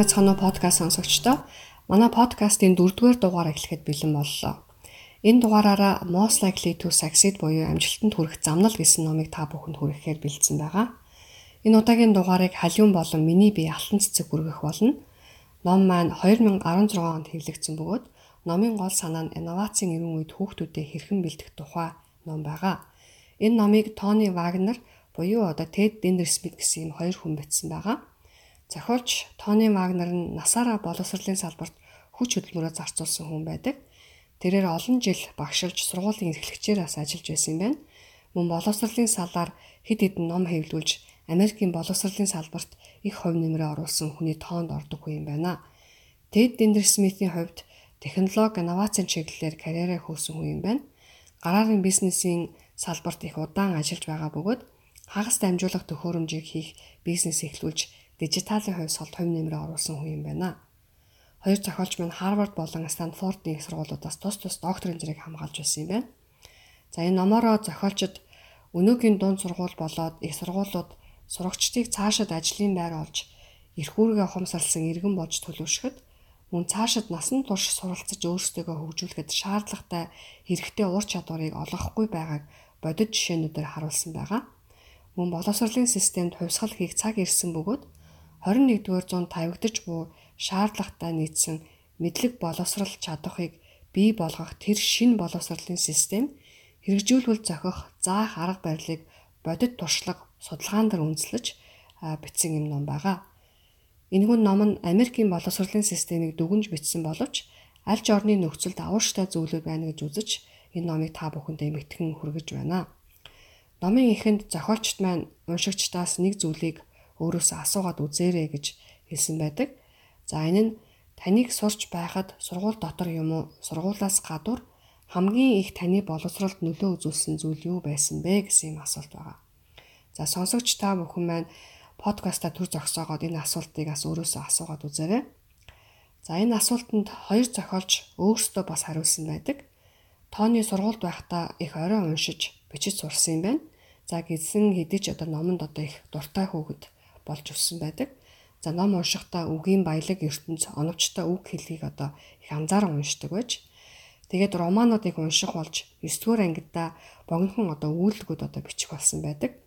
Байцгаана уу подкаст сонсогчдоо. Манай подкастын 4-р дугаар эхлэхэд бэлэн боллоо. Энэ дугаараараа Most Likely to Succeed буюу амжилтанд хүрэх замнал гэсэн номыг та бүхэнд хүргэхээр бэлдсэн байгаа. Энэ удаагийн дугаарыг халиун болон миний бие алтан цэцэг хүргэх болно. Ном маань 2016 онд хэвлэгдсэн бөгөөд номын гол санаа нь инновацийн эрүүн үед хүүхдүүдэд хэрхэн бэлдэх тухай ном байгаа. Энэ номыг Тони Вагнер буюу одоо Тед Дендерсмит гэсэн юм хоёр хүн бичсэн байгаа. Зохиолч Тони Вагнер нь насаараа боловсролын салбарт хүч хөдөлмөрөөр зарцуулсан хүн байдаг. Тэрээр олон жил багшилж сургуулийн эрхлэгчээр бас ажиллаж байсан юм байна. Мөн боловсролын салаар хэд хэдэн ном хэвлүүлж Америкийн боловсролын салбарт их хувь нэмрээ оруулсан хүний тоонд ордог хүн юм байна. Тэд Дендерсмитийн хувьд технологи инновацийн чиглэлээр карьераа хөөсөн хүн юм байна. Гараарын бизнесийн салбарт их удаан ажиллаж байгаа бөгөөд хагас дамжуулах төхөөрөмжийг хийх бизнес эхлүүлж дижиталын хувь солд хувь нэмрээ оруулсан хүн юм байна. Хоёр зохиолч маань Харвард болон Стэнфордын их сургуулиудаас тус тус докторийн зэрэг хамгаалж байсан юм байна. За энэ номороо зохиолчид өнөөгийн дунд сургууль болоод их сургуулиуд сурагчдыг цаашид ажлын байр олж эрх үүргээ ухамсарласан иргэн болж төлөвшөхөд мөн цаашид насан турш суралцаж өөрсдөө хөгжүүлэхэд шаардлагатай хэрэгтэй ур чадварыг олгохгүй байгааг бодит жишээнүүдээр харуулсан байгаа. Мөн боловсролын системд хувьсгал хийх цаг ирсэн бөгөөд 21-р зуунд тавигдаж буй шаардлагатай нийцсэн мэдлэг боловсрал чадварыг бий болгох тэр шин боловсролын систем хэрэгжүүлбэл зохих заах арга барилыг бодит туршлага судалгаан дээр үндэслэж бичсэн юм ном байгаа. Энэхүү ном нь Америкийн боловсролын системийг дүгнж бичсэн боловч аль ч орны нөхцөлд авууштай зүйлүүд байна гэж үзэж энэ номыг та бүхэндээ эмгэтхэн хүргэж байна. Номын эхэнд зохиолчт маань уншигчдаас нэг зүйлийг өөрөөсөө асуугаад үзээрэй гэж хэлсэн байдаг. За энэ нь таныг сурч байхад сургууль дотор юм уу сургуулаас гадуур хамгийн их таны боловсролд нөлөө үзүүлсэн зүйл юу байсан бэ гэсэн юм асуулт байгаа. За сонсогч та бүхэн маань подкаста төр зогсоогоод энэ асуултыг бас өөрөөсөө асуугаад үзээрэй. За энэ асуултанд хоёр зохиолч өөрсдөө бас хариулсан байдаг. Тооны сургуульд байхдаа их орой уншиж бичиж сурсан юм байна. За гисэн хэдий ч одоо номонд одоо их дуртай хүүхэд болж өссөн байдаг. За ном уншихдаа үгийн баялаг ертөнц оновчтой үг хэлхийг одоо их анзааран уншдаг байж. Тэгээд романуудыг унших болж 9 дугаар ангидаа богинохон одоо үйлдэлгүүд одоо бичих болсон байдаг.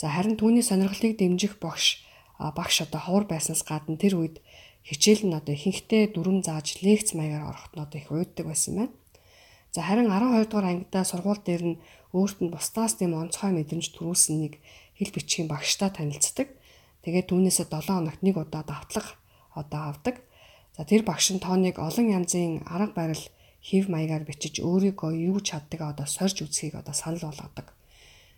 За харин түүний сонирхлыг дэмжих багш багш одоо ховор байснаас гадна тэр үед хичээл нь одоо ихэнхдээ дүрм зааж лекц маягаар орохт нь одоо их уйддаг байсан байна. За харин 12 дугаар ангидаа сургууль дээр нь өөрт нь бусдаас тийм онцгой мэдрэмж төрүүлсэн нэг хэл бичгийн багштай танилцдаг. Тэгээд түүнээсээ 7 хоногт нэг удаа давтлах одоо авдаг. За тэр багш нь тооныг олон янзын арга барил хев маягаар бичиж өөрийгөө юу чаддаг одоо сорж үзхийг одоо санал болгодог.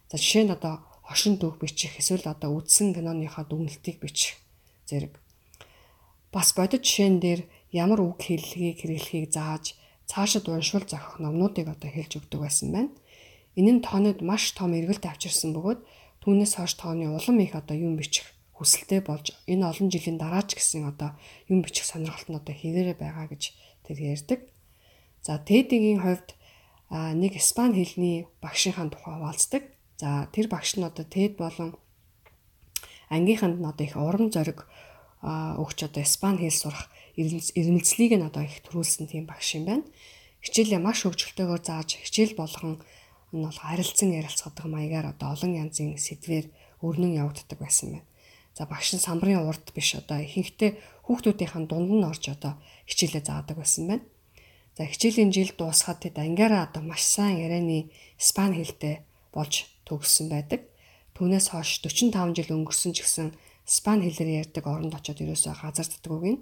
За жишээ нь одоо хошин дүүх бичих эсвэл одоо үдсэн киноныхаа дүгнэлтийг бичих зэрэг. Бас бодит жишээн дээр ямар үг хэллэгийг хэрэглэхийг зааж цаашид уншвал зохих номнуудыг одоо хэлж өгдөг байсан байна. Энэ нь тоонод маш том эргэлт авчирсан бөгөөд түүнээс хойш тооны улам их одоо юм бичих хүсэлтэй болж энэ олон жилийн дараа ч гэсэн одоо юм бичих сонирхолт нь одоо хэвээрээ байгаа гэж тэр ярьдаг. За Тэдигийн хувьд нэг испани хэлний багшийнхаа тухай хуваалцдаг. За тэр багш нь одоо Тэд болон ангийнханд нь одоо их урам зориг өгч одоо испани хэл сурах ирмэлцлийг нь одоо их төрүүлсэн тийм багш юм байна. Хичээлээ маш хөвгөлтөйгээр зааж хичээл болгон нь бол харилцан ярилцгадаг маягаар одоо олон янзын сэдвээр өрнөн явагддаг байсан байна. За багш нь самбарын урд биш одоо ихэнхдээ хүүхдүүдийнхэн дунд нь орж одоо хичээлээ заадаг байсан байна. За хичээлийн жил дуусгаад тэд ангиараа одоо маш сайн ярианы испани хэлтэй болж төгссөн байдаг. Түүнээс хойш 45 жил өнгөрсөн ч гэсэн испани хэлээр ярьдаг оронд очиод ерөөсөө газарддаг үг юм.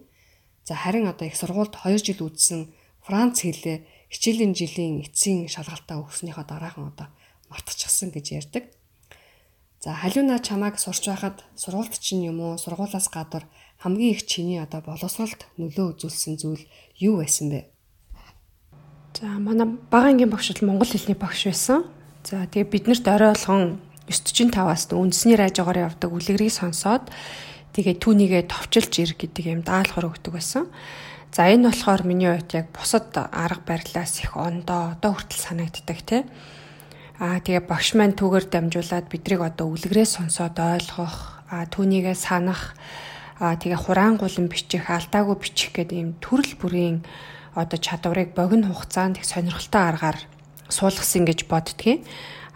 За харин одоо их сургуульд 2 жил үдсэн Франц хэлээ хичээлийн жилийн эцсийн шалгалтаа өгснөхийн дараахан одоо мартчихсан гэж ярьдаг. За халиуна чамайг сурч байхад сургуульд чинь юм уу сургуулаас гадар хамгийн их чиний одоо боловсролд нөлөө үзүүлсэн зүйл юу байсан бэ? За манай бага ангийн багш бол монгол хэлний багш байсан. За тэгээ биднэрт орой болгон 945-аас үндэсний радиогоор явдаг үлгэрийг сонсоод тэгээ түүнийгээ товчилж ир гэдэг юм даалгавар өгдөг байсан. За энэ болохоор миний хувьд яг бусад арга барилаас их ондоо одоо хүртэл санагддаг тийм Аа тэгээ багш маань түүгээр дамжуулаад биднийг одоо үлгэрээ сонсоод ойлгох, аа түүнийгээ санах, аа тэгээ хураангуулан бичих, алдаагүй бичих гэдэг ийм төрөл бүрийн одоо чадварыг богино хугацаанд их сонирхолтой аргаар суулгасан гэж боддгийн.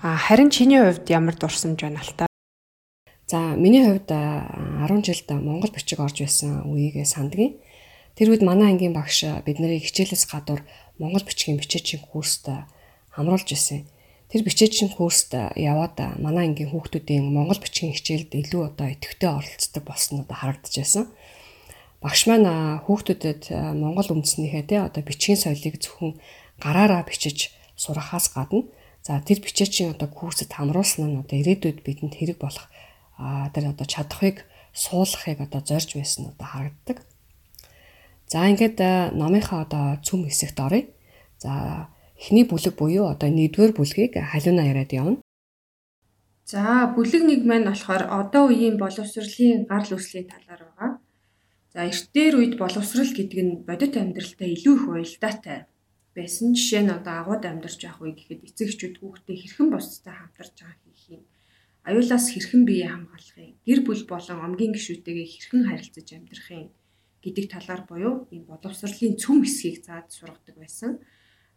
А харин чиний хувьд ямар дурсамж байна л та? За миний хувьд 10 жилд Монгол бичиг орж байсан үеигээ сандгийн. Тэр үед манай ангийн багш бид нарыг хичээлээс гадуур Монгол бичгийн бичээчийн курст хамруулж ирсэн. Тэр бичээчийн курст яваад манай ангийн хүүхдүүдийн Монгол бичгийн хичээлд илүү одоо идэвхтэй оролцдог болсон одоо харагдаж байсан. Багш маань хүүхдүүдэд Монгол үндэснийхээ тий одоо бичгийн соёлыг зөвхөн гараараа бичиж сурахаас гадна за тэр бичээчийн одоо курсэд хамруулсан нь одоо ирээдүйд бидэнд хэрэг болох тэр одоо чадахыг суулгахыг одоо зорж байсан одоо харагддаг. За ингээд номынхаа одоо цөм хэсэгт оръё. За эхний бүлэг буюу одоо нэгдүгээр бүлгийг халиуна яриад явна. За бүлэг нэг маань болохоор одоо үеийн боловсролын гарал үүслийн талаар байгаа. За эртээр үед боловсрал гэдэг нь бодит амьдралтай илүү их уялдаатай байсан. Жишээ нь одоо агууд амьдарч явах үе гэхэд эцэг эхчүүд хүүхдээ хэрхэн босцтой хамтарч байгаа хийх юм аюулаас хэрхэн бие хамгаалахыг, гэр бүл болон омгийн гишүүтэйгээ хэрхэн харилцаж амьдрахыг гэдэг талаар буюу ийм боловсролын цөм хэсгийг заад сургадаг байсан.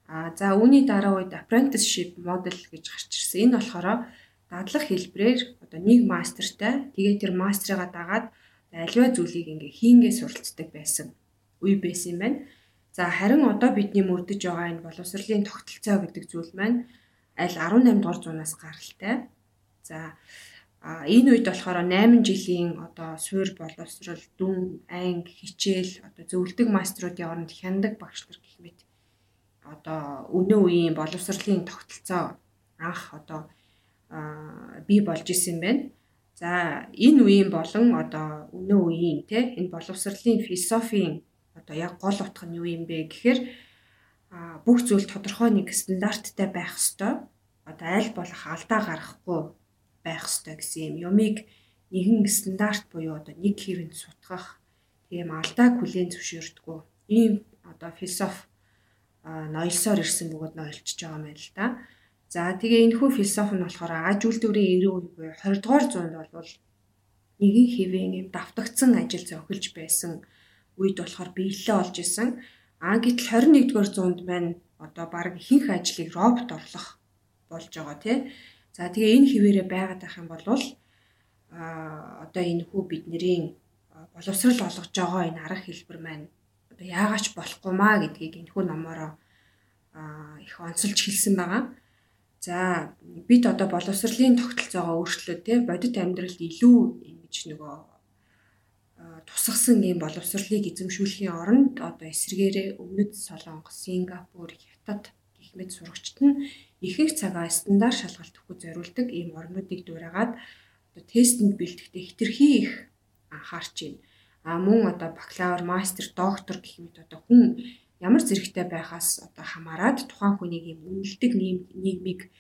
А за үүний дараа үед apprenticeship model гэж гарч ирсэн. Энэ болохоор дадлах хэлбэрээр одоо нэг мастертай тэгээд тэр мастрыгаа дагаад альва зүйлийг ингээ хийнгээ суралцдаг байсан үе байсан юм байна. За харин одоо бидний мөрдөж байгаа энэ боловсролын тогтолцоо гэдэг зүйл маань аль 18 дугаар зуунаас гаралтай. За энэ үед болохоор 8 жилийн одоо суур боловсрол дүн анги хичээл одоо зөвлөдөг маструудын оронд хяндаг багшлар гэх мэт одоо өнөө үеийн боловсролын тогтолцоо анх одоо бий болж исэн байна. За энэ үеийн болон одоо өнөө үеийн те энэ боловсролын философийн одоо яг гол утга нь юу юм бэ гэхээр бүх зүйл тодорхой нэг стандарттай байх ёстой. Одоо аль болох алдаа гаргахгүй байх ёстой гэсэн юм. Юмыг нэгэн стандарт буюу одоо нэг хэрэнд сутгах тийм алдааг хүлээн зөвшөөрдгөө. Ийм одоо философи ноёлсоор ирсэн бөгөөд ноёлчж байгаа юм л да. За тэгээ энэ хүү философи нь болохоор аж үйлдвэрийн 90 үе буюу 20 дугаар зуунд бол нэгэн хэвэн юм давтагдсан ажил зохилж байсан үед болохоор биелэлээ олж исэн. А гэтэл 21 дугаар зуунд маань одоо баг ихэнх ажлыг робот орлох болж байгаа тий. За тэгээ энэ хിവэрэ байгаад байх юм бол а одоо энэ хүү бидний боловсрал олгож байгаа энэ арга хэлбэр маань одоо яагаач болохгүй маа гэдгийг энэ хүү номороо их онцолж хэлсэн байгаа. За бид одоо боловсролын тогтолцоогоо өөрчлөөд те бодит амьдралд илүү ингэж нөгөө тусгасан ийм боловсролыг эзэмшүүлэхийн оронд одоо эсрэгээрээ Өмнөд Солонгос, Сингапур, Хятад гэх мэт сурагчид нь ихэнх цагаа стандарт шалгалт өгөхөд зориулдаг ийм орнуудыг дуурайгаад одоо тестэнд бэлтгэхдээ хитрхи их анхаарч байна. А мөн одоо бакалавр, мастер, доктор гэх мэт одоо хүн ямар зэрэгтэй байхаас одоо хамаарад тухайн хүнийг юм үнэлдэг нийгмийг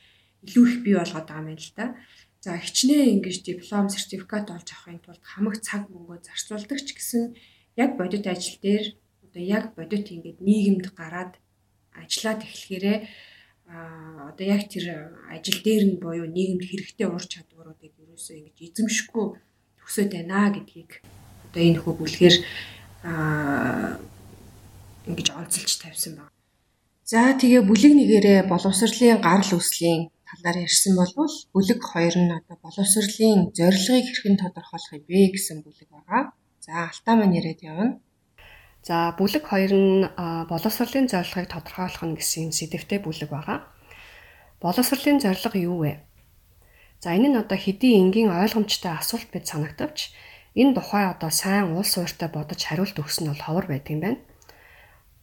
илүү их бий болгоод байгаа юм л да. За хичнээн ингэж диплом, сертификат олж авахын тулд хамаг цаг мөнгөө зарцуулдаг ч гэсэн яг бодит ажил дээр одоо яг бодит ингэж нийгэмд гараад ажиллаад эхлэхээрээ а одоо яг тэр ажил дээр нь буюу нийгэмд хэрэгтэй ур чадваруудыг ерөөсөө ингэж эзэмшихгүй төсөөд байна гэдгийг одоо энэ хөө бүлгээр ингэж онцолж тавьсан байна. За тэгээ бүлэг нэгээрээ боловсролын гарал үүслийн талаар ярьсан болвол бүлэг 2 нь одоо боловсролын зорилгыг хэрхэн тодорхойлох юм бэ гэсэн бүлэг байгаа. За алтаа маань яриад явна. За бүлэг 2 нь боловсролын зорилгыг тодорхойлох нь гэсэн сэдвтэй бүлэг байгаа. Боловсролын зорилго юу вэ? За энэ нь одоо хэдийн энгийн ойлгомжтой асуулт бид санагтавч энэ тухай одоо сайн уул суурьтай бодож хариулт өгс нь бол ховор байдаг юм байна.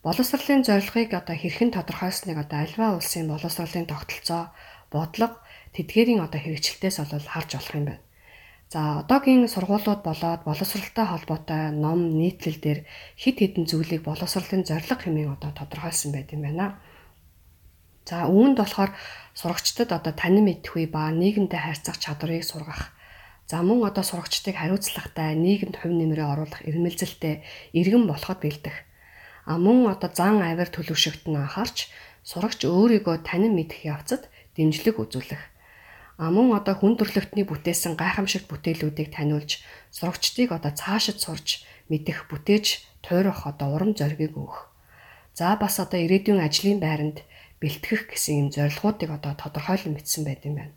Боловсролын зорилгыг одоо хэрхэн тодорхойлсныг одоо альва улсын боловсролын тогтолцоо, бодлого, тэдгээрийн одоо хэрэгжилтээс бол харж болох юм байна. За одоогийн сургуулиуд болоод боловсралтай холбоотой ном нийтлэл дээр хид хідэн зүйлийг боловсролын зорилго хэмээн одоо тодорхойлсон байт юм байна. За үүнд болохоор сурагчдад одоо танин мэдхгүй ба нийгэмдээ харьцах чадварыг сургах. За мөн одоо сурагчдыг хариуцлагатай нийгэмд хувь нэмрээ оруулах эрмэлзэлтэй иргэн болоход бэлдэх. А мөн одоо зан авир төлөвшөгт нь анхаарч сурагч өөрийгөө танин мэдэх явцад дэмжлэг үзүүлэх А мөн одоо хүн төрлөختний бүтээсэн гайхамшигт бүтээлүүдийг таниулж сурагчдыг одоо цаашид сурж мэдэх бүтээж туурах одоо урам зориг өгөх. За бас одоо ирээдүйн ажлын байранд бэлтгэх гэсэн юм зорилгоодыг одоо тодорхойлон бичсэн байт юм байна.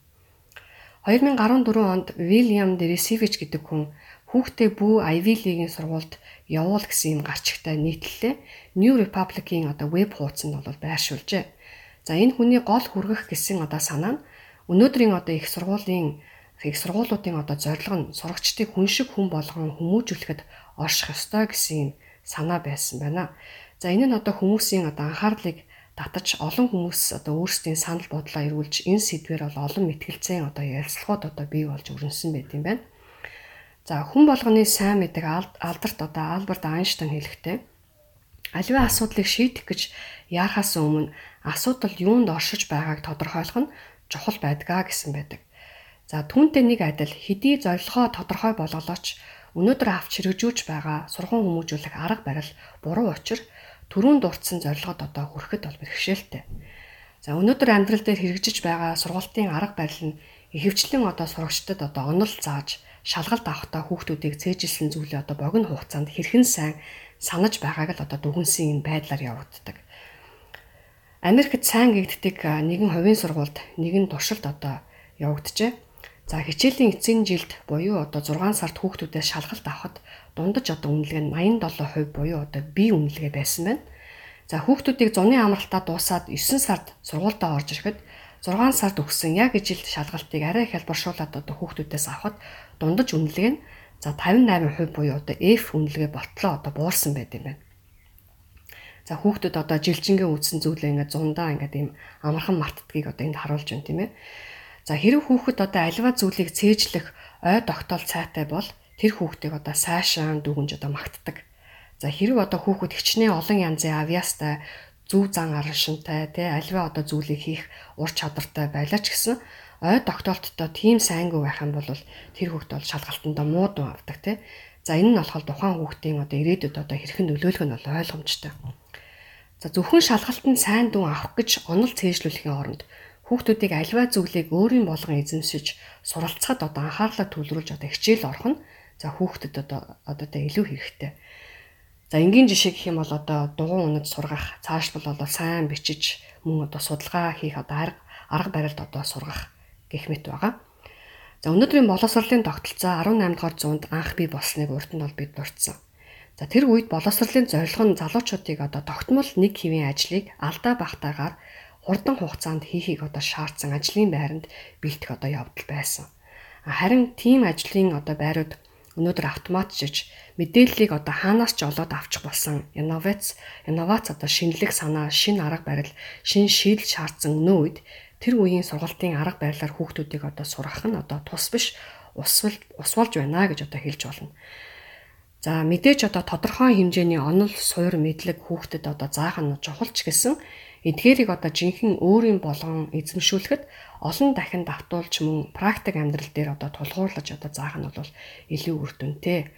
2014 онд Вильям Дересивич гэдэг хүн хүүхдээ бүү Ivy League-ийн сургуульд явуул гэсэн юм гарчигтай нийтлэлээ New Republic-ийн одоо веб хуудсанд бол байршуулжээ. За энэ хүний гол хүргэх гэсэн одоо санаа нь Өнөөдрийн одоо их сургуулийн их сургуулиудын одоо зорилго нь сурагчдыг хүн шиг хүн болгон хүмүүжүүлэхэд орших ёстой гэсэн юм санаа байсан байна. За энэ нь одоо хүмүүсийн одоо анхаарлыг татаж олон хүмүүс одоо өөрсдийн санал бодлоо эргүүлж энэ сэдвэр бол олон мэтгэлцэн одоо ярилцлагууд одоо бий болж өрнөсөн байт юм байна. За хүн болгоны сайн мэдэг алдарт одоо Альберт Айнштейн хэлэхдээ аливаа асуудлыг шийдэх гэж яарахаас өмнө асуудал юунд оршиж байгааг тодорхойлох нь чухал байдгаа гэсэн байдаг. За түүнтэй нэг адил хэдий зорилгоо тодорхой болголооч өнөөдөр авч хэрэгжүүлж байгаа сургууль хүмүүжүүлэх арга барил буруу учир төрүүн дурдсан зорилгод одоо хүрэхэд бол бэрхшээлтэй. За өнөөдөр амьдрал дээр хэрэгжиж байгаа сургалтын арга барил нь ихэвчлэн одоо сурагчдад одоо онол зааж шалгалт авахтаа хүүхдүүдийг цээжилсэн зүйлээ одоо богино хугацаанд хэрхэн сайн санаж байгааг л одоо дүгнсэн энэ байдлаар явагддаг. Америкт сайн гэгддэг нэгэн хувийн сургуульд нэгэн туршилт одоо явагджээ. За хичээлийн эцсийн жилд буюу одоо 6 сард хүүхдүүдээс шалгалт авахд дундаж одоо үнэлгээ нь 87% буюу одоо бие үнэлгээ байсан байна. За хүүхдүүдийг зуны амралтаа дуусаад 9 сард сургуультаа орж ирэхэд 6 сард өгсөн яг жилд шалгалтыг арай их хэлбэршуулад одоо хүүхдүүдээс авахд дундаж үнэлгээ нь за 58% буюу одоо F үнэлгээ болтлоо одоо буурсан байт юм байна. За хүүхдүүд одоо жилжингээ үтсэн зүйлээ ингээд зундаа ингээд ийм амархан мартдгийг одоо энд харуулж байна тийм ээ. За хэрэг хүүхэд одоо альва зүйлийг цээжлэх ой тогтоол цайтай бол тэр хүүхдийг одоо сайшаан дүгнж одоо магтдаг. За хэрэг одоо хүүхэд хичнээн олон янзын авьяастай зүв зан араншинтай тий альва одоо зүйлийг хийх ур чадвартай байлаа ч гэсэн ой тогтоолттой тийм сайнгүй байх юм бол тэр хүүхд бол шалгалтандаа муудан авдаг тий. За энэ нь болохоор тухайн хүүхдийн одоо ирээдүйд одоо хэрхэн нөлөөлөх нь бол ойлгомжтой. За зөвхөн шалгалтанд сайн дүн авах гэж онол цээжлүүлэхийн оронд хүүхдүүдийг альва зүйлийг өөрийн болгон эзэмшиж суралцахад одоо анхаарлаа төвлөрүүлж одоо хичээл орох нь за хүүхдэд одоо одоо тэ илүү хэрэгтэй. За энгийн жишээ гэх юм бол одоо дугуун үнэд сургах, цаашдал бол сайн бичиж мөн одоо судалгаа хийх одоо арга арга барилд одоо сургах гэх мэт байгаа. За өнөөдрийн боловсролын тогтолцоо 18 дугаар зуунд анх бий болсныг урд нь бол бид дурдсан. За тэр үед боловсролын зорилго нь залуучуудыг одоо тогтмол нэг хэвийн ажлыг алдаа багтаагаар хурдан хугацаанд хийхийг одоо шаардсан ажлын байранд бэлтэх одоо явдал байсан. Харин тийм ажлын одоо байрууд өнөөдөр автоматжиж мэдээллийг одоо хаанаас ч олоод авчих болсон инновац инновац одоо шинэлэг санаа, шин арга барил, шин шийдэл шаардсан өнөө үед тэр үеийн сургалтын арга барилаар хүүхдүүдийг одоо сургах нь одоо тус биш усвал усвалж байна гэж одоо хэлж болно. За мэдээж одоо тодорхой хэмжээний онол суур мэдлэг хүүхдэд одоо заах нь чухалч гэсэн эдгээрийг одоо жинхэнэ өөрийн болгон эзэмшүүлэхэд олон дахин давтуулж мөн практик амьдрал дээр одоо тулгуурлаж одоо заах нь бол илүү үр дүнтэй.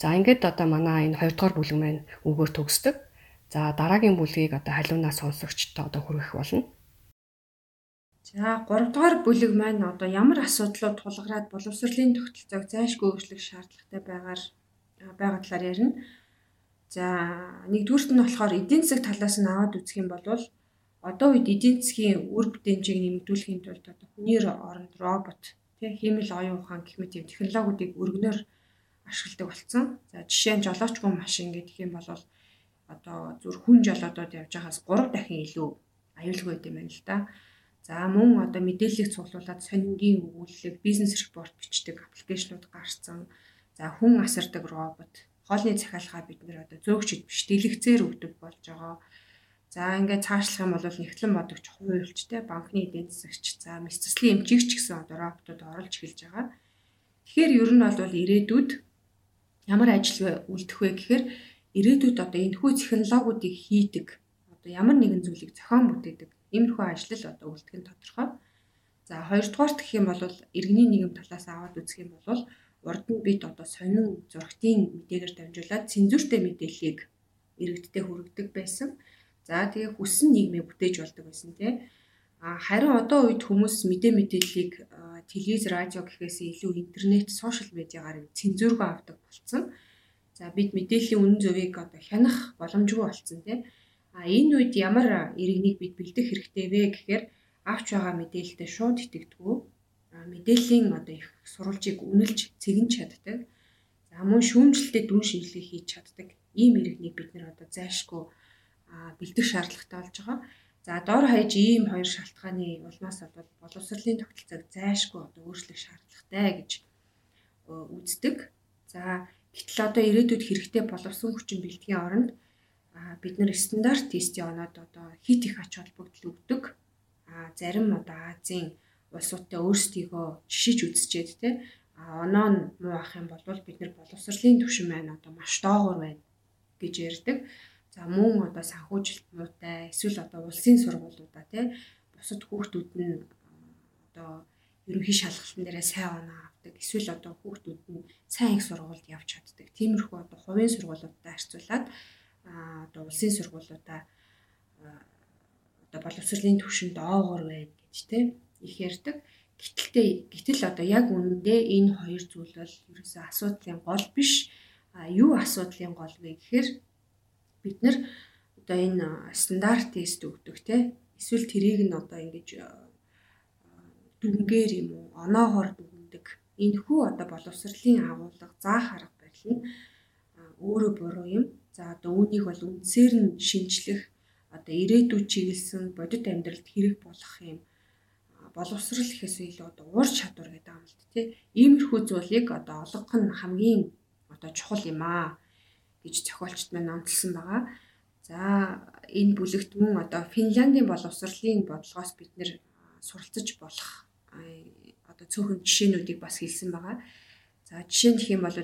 За ингээд одоо манай энэ 2 дугаар бүлэг маань өгөөр төгсдөг. За дараагийн бүлгийг одоо халуунаа сонсогчтой одоо хүргэх болно. За 3 дугаар бүлэг маань одоо ямар асуудлууд тулгараад боловсролын тогтолцоог зайлшгүй өөрчлөх шаардлагатай байгаар байгаа талаар ярина. За нэгдүгüрт нь болохоор эдийн засаг талаас нь аваад үзэх юм бол одоо үед эдийн засгийн үр бүтээмжийг нэмэгдүүлэхийн тулд одоо хүний оронд робот тий хиймэл оюун ухаан гэх мэт юм технологиудыг өргөнөөр ашигладаг болсон. За жишээ нь жолоочгүй машин гэдэг юм бол одоо зүр хүн жолоодод явж байгаас 3 дахин илүү аюулгүй байт юм байна л да. За мөн одоо мэдээллийг цуглуулад сонингийн өгүүлэлэг, бизнес репорт бичдэг аппликейшнууд гарсан. За хүн асардаг робот хоолны захиалгаа бид нэр одоо зөөгчд биш дэлгэцээр өгдөг болж байгаа. За ингээд цаашлах юм бол нэгтлэн бодогч хуульчтэй банкны эдийн засагч за мэсцэслийн эмчигч гэсэн одоо роботууд оролж эхэлж байгаа. Тэгэхээр ер нь бол ирээдүйд ямар ажил үлдэх вэ гэхээр ирээдүйд одоо энэхүү технологиудыг хийдэг одоо ямар нэгэн зүйлийг зохион бүтээдэг иймэрхүү ажил одоо үлдэх нь тодорхой. За хоёрдугаарт гэх юм бол иргэний нийгэм талаас аваад үзэх юм бол урд нь бид одоо сонин зургтын мэдээгээр дамжуулаад цензуртэй мэдээллийг иргэдтэй хүргэдэг байсан. За тэгээ хүссэн нийгмийг бүтээж болдог байсан тий. А харин одоо үед хүмүүс мэдээ мэдээллийг телевиз, радио гэхээс илүү интернет, сошиал медиагаар цензургүй авдаг болсон. За бид мэдээллийн үнэн зөвийг одоо хянах боломжгүй болсон тийм. А энэ үед ямар иргэнийг бид бэлдэх хэрэгтэй вэ гэхээр авч байгаа мэдээлэлтэй шууд итгэдэггүй. Мэдээллийн одоо их сурвалжийг үнэлж цэгэн чаддаг. За мөн шүүмжлэлтэй дүн шинжилгээ хийж чаддаг. Ийм иргэнийг бид нэр одоо зайлшгүй бэлдэх шаардлагатай болж байгаа. За дор хаяж ийм хоёр шалтгааны улмаас болоод боловсролын тогтолцоог зайлшгүй одоо өөрчлөх шаардлагатай гэж үздэг. За гэтэл одоо ирээдүйд хэрэгтэй боловсон хүчин бэлтгэхийн оронд бид нэр стандарт тестийн оноод одоо хит их ач холбогдол өгдөг. А зарим одоо Азийн улсуудтай өөрсдийгөө жишиж үзчихэд те оноо нь муу ах юм бол бид нар боловсролын түвшин маань одоо маш доогуур байна гэж ярьдаг. За мөн одоо санхүүжилт муутай эсвэл одоо улсын сургуулиудаа тий бусад хүүхдүүд нь одоо ерөнхий шалгалтын дээрээ сайн оноо авдаг. Эсвэл одоо хүүхдүүд нь сайн их сургуульд явж чаддаг. Тиймэрхүү одоо хувийн сургуулиудтай харьцуулаад одоо улсын сургуулиудаа одоо боловсролын түвшин доогоор байна гэж тий их ярьдаг. Гэтэл гэтэл одоо яг үнэндээ энэ хоёр зүйл бол ерөөсөө асуудлын гол биш. А юу асуудлын гол вэ гэхээр бид нэр одоо энэ стандарт тест өгдөг те эсвэл тэрийг нь одоо ингэж дүнгээр юм уу оноогоор дүгндэг энэ хүү одоо боловсролын агуулга заах арга барил нь өөрөө буруу юм. За одоо үүнийг бол үндсээр нь шинжлэх одоо ирээдүйд чиглэсэн бодит амьдралд хэрэг болох юм боловсрал гэхээс илүү одоо уур чадвар гэдэг юм л тий. Иймэрхүү зүйлийг одоо олгох нь хамгийн одоо чухал юм аа гэж зохиолчд маань онцлсан байгаа. За энэ бүлэгт мөн одоо Финляндийн боловсролын бодлогоос бид нэр суралцаж болох одоо цөөхөн жишээнүүдийг бас хэлсэн байгаа. За жишээ нь гэх юм бол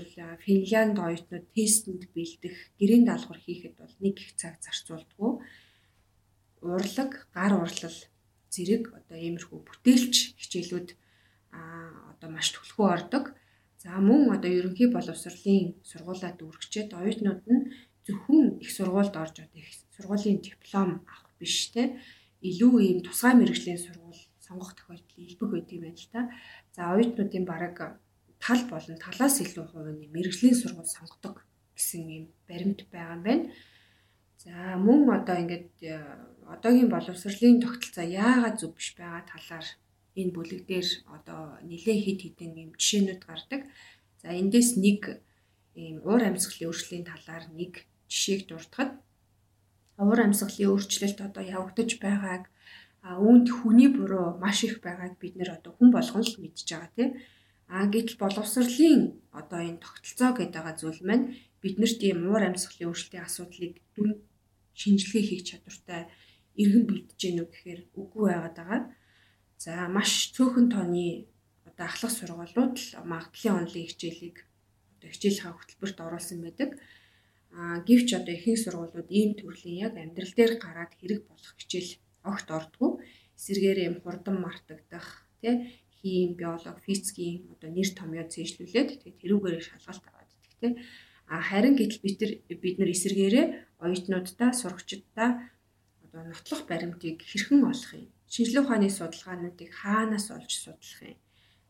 Финлянд оюутнууд тестэнд бэлдэх, гэрийн даалгавар хийхэд бол нэг их цаг зарцуулдаггүй. Урлаг, гар урлал зэрэг одоо иймэрхүү бүтээлч хичээлүүд а одоо маш төлхөө ордог. За мөн одоо ерөнхий боловсролын сургуулаад үргэлжлээд оюутнууд нь зөвхөн их сургуульд орж одоо их сургуулийн диплом авах биш те илүү ийм тусгай мэрэгжлийн сургууль сонгох тохиолдол илбэг байд юм байна л та. За оюутнуудын бараг тал болон талаас илүү хувийн мэрэгжлийн сургууль сонгодог гэсэн ийм баримт байгаа юм байна. За мөн одоо ингээд э, одоогийн боловсролын тогтолцоо яагаад зөв биш байгаа талаар энэ бүлэг дээр одоо нэлээ хид хідэн юм жишээнүүд гардаг. За эндээс нэг ийм уур амьсгалын өөрчлөлийн талаар нэг жишээг дурдахад уур амьсгалын өөрчлөлт одоо явагдаж байгааг үүнд хүний буруу маш их байгааг бид нэр одоо хүн болгон л мэдж байгаа тийм а гэтэл боловсролын одоо энэ тогтолцоо гэдэг байгаа зүйл маань биднэрт ийм уур амьсгалын өөрчлөлтийн асуудлыг дүн шинжилгээ хийх чадвартай иргэн бэлдэж гэнэ үү гэхээр үгүй байгаад байгаа. За маш цөөхөн тооны одоо ахлах сургуулиуд л магадлалын онлын хичээлийг одоо хичээлийнхаа хөтөлбөрт оруулсан байдаг. Аа гэвч одоо ихэнх сургуулиуд ийм төрлийн яг амьдрал дээр гараад хэрэг болох хичээл огт ордгоо. Эсвэргээр юм хурдан мартагдах тий хим, биолог, физикийн одоо нэр томьёо цээжлүүлээд тэгээд тэрүүгээр шалгалт аваад идэх тий. А харин гэтэл бид нар бид нар эсвэргээрээ оюутнуудаа сурагчдаа одоо нотлох баримтыг хэрхэн олох юм шинжилгээ ухааны судалгаануудыг хаанаас олж судлах юм.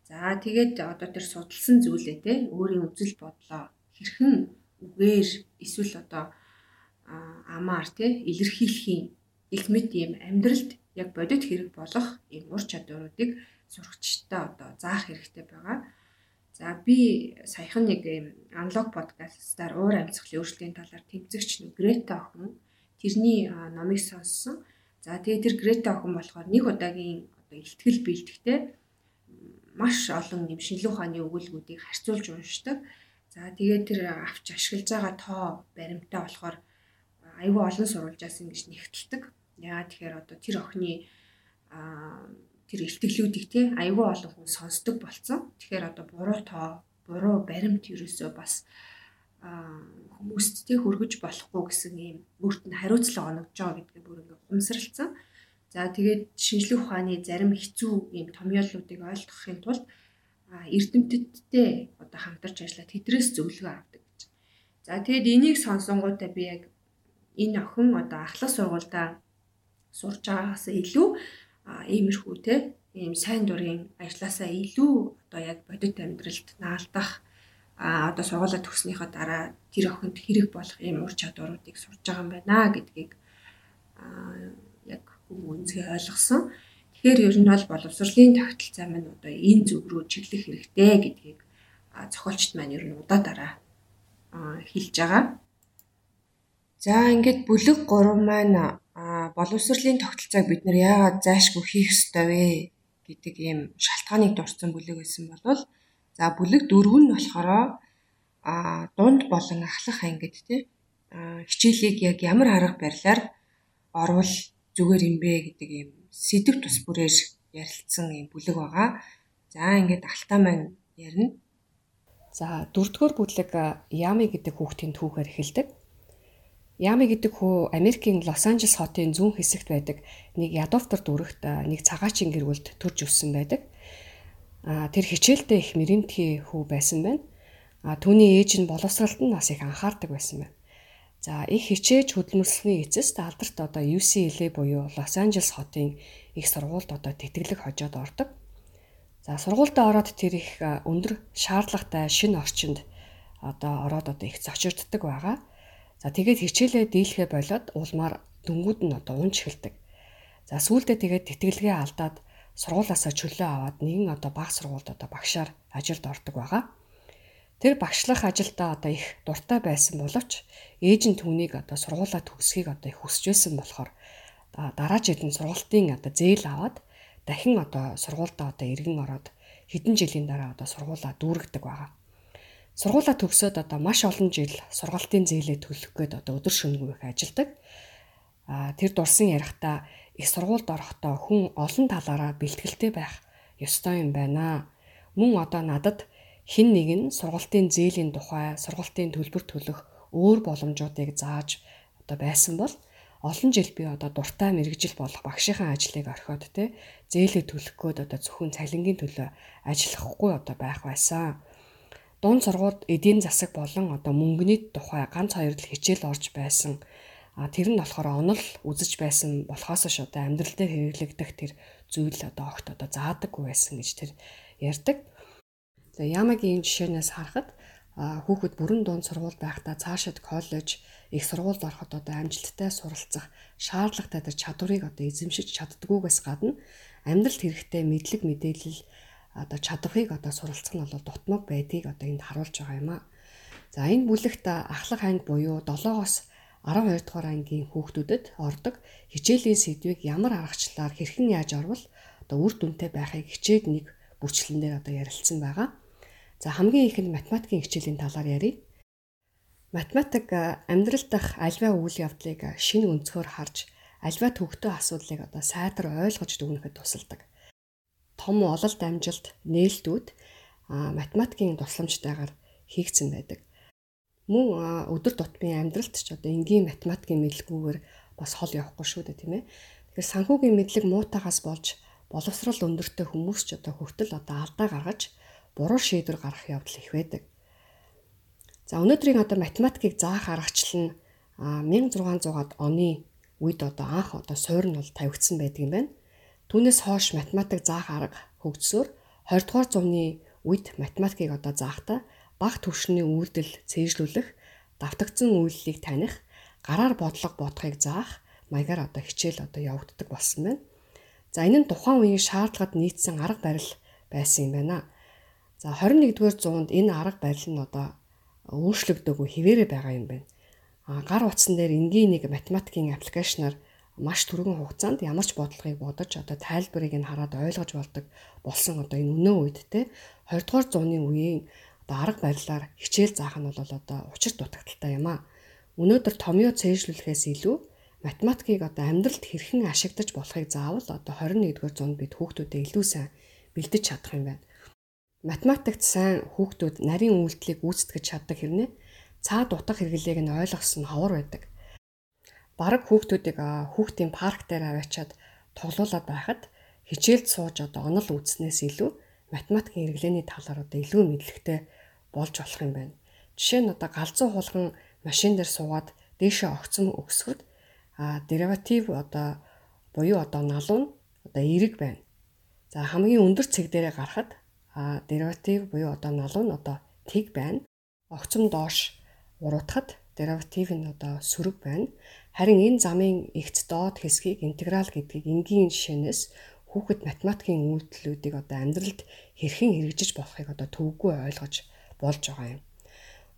За тэгээд одоо тэр судалсан зүйлээ те өөрийн үзэл бодлоо хэрхэн үгээр эсвэл одоо амаар те илэрхийлэх элемент юм амьдралд яг бодит хэрэг болох юм ур чадваруудыг сурагчтай одоо заах хэрэгтэй байгаа. За би саяхан нэг юм аналог подкастаар уур амьсгалын өөрчлөлийн талаар тэмцэгч Грета охин тэрний номыг сонссон. За тэгээ тэр Грета охин болохоор нэг удаагийн одоо ихтгэл бэлтгэхдээ маш олон юм шинжилгээ ухааны өгүүлбэрүүдийг харьцуулж уншдаг. За тэгээд тэр авч ашиглаж байгаа тоо баримтаа болохоор айгүй олон сурвалжаас ингэж нэгтэлдэг. Яа тэгэхээр одоо тэр охины тэр ихтгэлүүдийг те айгүй олон хүн сонсдог болцсон. Тэгэхээр одоо буруу тоо, буруу баримт ерөөсөө бас хүмүүст тэг хөргөж болохгүй гэсэн ийм өөрт нь хариуцлага оногдож байгаа гэдгээ бүр ингээ ухамсарлцсан. За тэгээд шинжлэх ухааны зарим хэцүү ийм томьёоллуудыг ойлгохын тулд эрдэмтдтэй одоо хамтарч ажиллаад тэдрээс зөвлөгөө авдаг гэж. За тэгээд энийг сонсонгуудаа би яг энэ охин одоо ахлах сургуультай сурж байгаагаас илүү иймэрхүү те ийм сайн дурын ажилласаа илүү одоо яг бодит амьдралд наалдах а одоо сургуулаа төгснөхийн дараа тэр охинд хэрэг болох ийм ур чадваруудыг сурж байгаа юм байна гэдгийг а яг үнсгээ ойлгосон. Тэгэхээр ер нь бол боловсролын тогтолцоо маань одоо энэ зүг рүү чиглэх хэрэгтэй гэдгийг зохиолчд маань ер нь удаадараа хэлж байгаа. За ингээд бүлэг 3 маань боловсролын тогтолцоог бид нэр яагаад заашгүй хийх ёстой вэ гэдэг ийм шалтгааныг дурдсан бүлэг байсан болвол за бүлэг 4 нь болохоор а дунд болон ахлах ангид тий хичээлийг яг ямар арга барилаар орвол зүгээр юм бэ гэдэг ийм сэдв тус бүрээр ярилцсан ийм бүлэг байгаа. За ингээд алтаа маань ярина. За дөрөвдүгээр бүлэг Ями гэдэг хүүхдийн түүхээр эхэлдэг. Ями гэдэг хүү Америкийн Лос Анжелес хотын зүүн хэсэгт байдаг нэг ядууфтар дүрэгт нэг цагаачийн гэрүүлд төрж өссөн байдаг. Тэр хичээлдээ их мэрэмтгий хүү байсан байна. А түүний ээж нь боловсралд нь бас их анхаардаг байсан байна. За их хичээж хөдөлмөрлсөний эцэст алдарт одоо UCLA буюу Лос Анжелес хотын их сургуульд одоо тэтгэлэг хожоод ордог. За сургуультай ороод тэр их өндөр шаардлагатай шинэ орчинд одоо ороод одоо их зочирддаг байгаа. За тэгээд хичээлээ дийлхэ болоод улмаар дөнгүүд нь одоо унж эхэлдэг. За сүүлдээ тэгээд тэтгэлгээ алдаад сургуулаасаа чөлөө аваад нэгэн одоо баг сургуульд одоо багшаар ажилд ордог байгаа. Тэр багшлах ажилдаа одоо их дуртай байсан боловч ээж нь түүнийг одоо сургуулаа төгсөхийг одоо их хүсэж байсан болохоор дараа жилийн сургалтын одоо зээл аваад дахин одоо сургуультаа одоо эргэн ороод хэдэн жилийн дараа одоо сургуулаа дүүргдэг байгаа. Сургуулаа төгсөөд одоо маш олон жил сургалтын зээлээ төлөх гээд одоо өдөр шөнөгүй их ажилдаг. А тэр дурсан ярихдаа их сургуульд орохдоо хүн олон талаараа бэлтгэлтэй байх ёстой юм байна. Мөн одоо надад хин нэг нь сургалтын зээлийн тухай, сургалтын төлбөр төлөх өөр боломжуудыг зааж одоо байсан бол олон жил би одоо дуртай мэрэгжил болох багшийнхаа ажлыг орхиод те зээлээ төлөх гээд одоо зөвхөн цалингийн төлөө ажиллахгүй одоо байх байсан дунд сургууль эдийн засаг болон одоо мөнгөний тухай ганц хоёр л хичээл орж байсан. А тэр нь болохоор онол үзэж байсан болохоос ш одоо амьдрал дээр хэрэглэгдэх тэр зүйл одоо огт одоо заадаггүй байсан гэж тэр ярьдаг. За Ямагийн жишээнээс харахад хүүхэд бүрэн дунд сургууль байхдаа цаашид коллеж, их сургуульд ороход одоо амжилттай суралцах шаардлагатай тэр чадварыг одоо эзэмшиж чаддгүйгээс гадна амьдралд хэрэгтэй мэдлэг мэдээлэл одоо чадварыг одоо суралцах нь бол дутмаг байдгийг одоо энд харуулж байгаа юм а. За энэ бүлэгт ахлах анги буюу 7-оос 12 дугаар ангийн хүүхдүүдэд ордог хичээлийн сэдвийг ямар аргачлалаар хэрхэн яаж орвол одоо үр дүнтэй байхыг хичээд нэг бүрчлэн дээр одоо ярилцсан байгаа. За хамгийн ихэнд математикийн хичээлийн талаар ярив. Математик амьдрал дах альва үйл явдлыг шинэ өнцгөр харж альва төвхтөө асуудлыг одоо сайтар ойлгож дүгнэхэд тусалдаг том ололт амжилт нээлтүүд математикийн тусламжтайгаар хийгдсэн байдаг. Мөн өдөр тутмын амьдралд ч одоо энгийн математикийн мэдлэгүүгээр бас хол явахгүй шүү дээ тийм ээ. Тэгэхээр санхүүгийн мэдлэг муутагаас болж боловсрал өндөртэй хүмүүс ч одоо хүртэл одоо алдаа гаргаж буруу шийдвэр гаргах явдал их байдаг. За өнөөдрийн одоо математикийг заах аргачлал нь 1600-аад оны үед одоо анх одоо суурь нь бол тавигдсан байдаг юм байна. Түүнээс хойш математик заах арга хөгжсөөр 20 дугаар зууны үед математикийг одоо заахта бага түвшний үйлдэл цээжлүүлэх, давтагдсан үйллийг таних, гараар бодлого бодохыг заах маягаар одоо хичээл одоо явагддаг болсон байна. За энэ нь тухайн үеийн шаардлагад нийцсэн арга барил байсан юм байна. За 21-р зуунд энэ арга барил нь одоо өөрчлөгдөөгүй хിവэрэ байгаа юм байна. А гар утсан дээр энгийн нэг математикийн аппликейшнаар маш түргэн хугацаанд ямар ч бодлогыг бодож одоо тайлбарыг нь хараад ойлгож болдог болсон одоо энэ өнөө үед те 20 дугаар зууны үеийн одоо арга барилаар хичээл заах нь бол одоо учир дутагдaltaй юм а. Өнөөдөр томьёо цээжлүүлэхээс илүү математикийг одоо амьдралд хэрхэн ашиглаж болохыг заавал одоо 21-р зуунд бид хүүхдүүдэд илүү сайн бэлдэж чадах юм байна. Математикт сайн хүүхдүүд нарийн үйлдэлийг гүйцэтгэж чаддаг хэрнээ цаад утга хэрэглээг нь ойлгосон ховор байдаг бараг хүүхдүүдийг хүүхдийн парк дээр аваачаад тоглуулад байхад хичээлд сууж одоо онол үзснээс илүү математикийн хэрэглээний талаар одоо илүү мэдлэгтэй болж болох юм байна. Жишээ нь одоо галзуу хулган машин дээр суугаад дээшээ огцом өгсөхөд а дериватив одоо буюу одоо налуу нь одоо эерэг байна. За хамгийн өндөр цэг дээрээ гарахад а дериватив буюу одоо налуу нь одоо тэг байна. Огцом доош уруудахад дериватив нь одоо сөрөг байна. Харин энэ замын эгц доод хэсгийг интеграл гэдгийг энгийн жишээнээс хүүхэд математикийн үйлдэлүүдийг одоо амьдралд хэрхэн хэрэгжиж болохыг одоо төвөггүй ойлгож болж байгаа юм.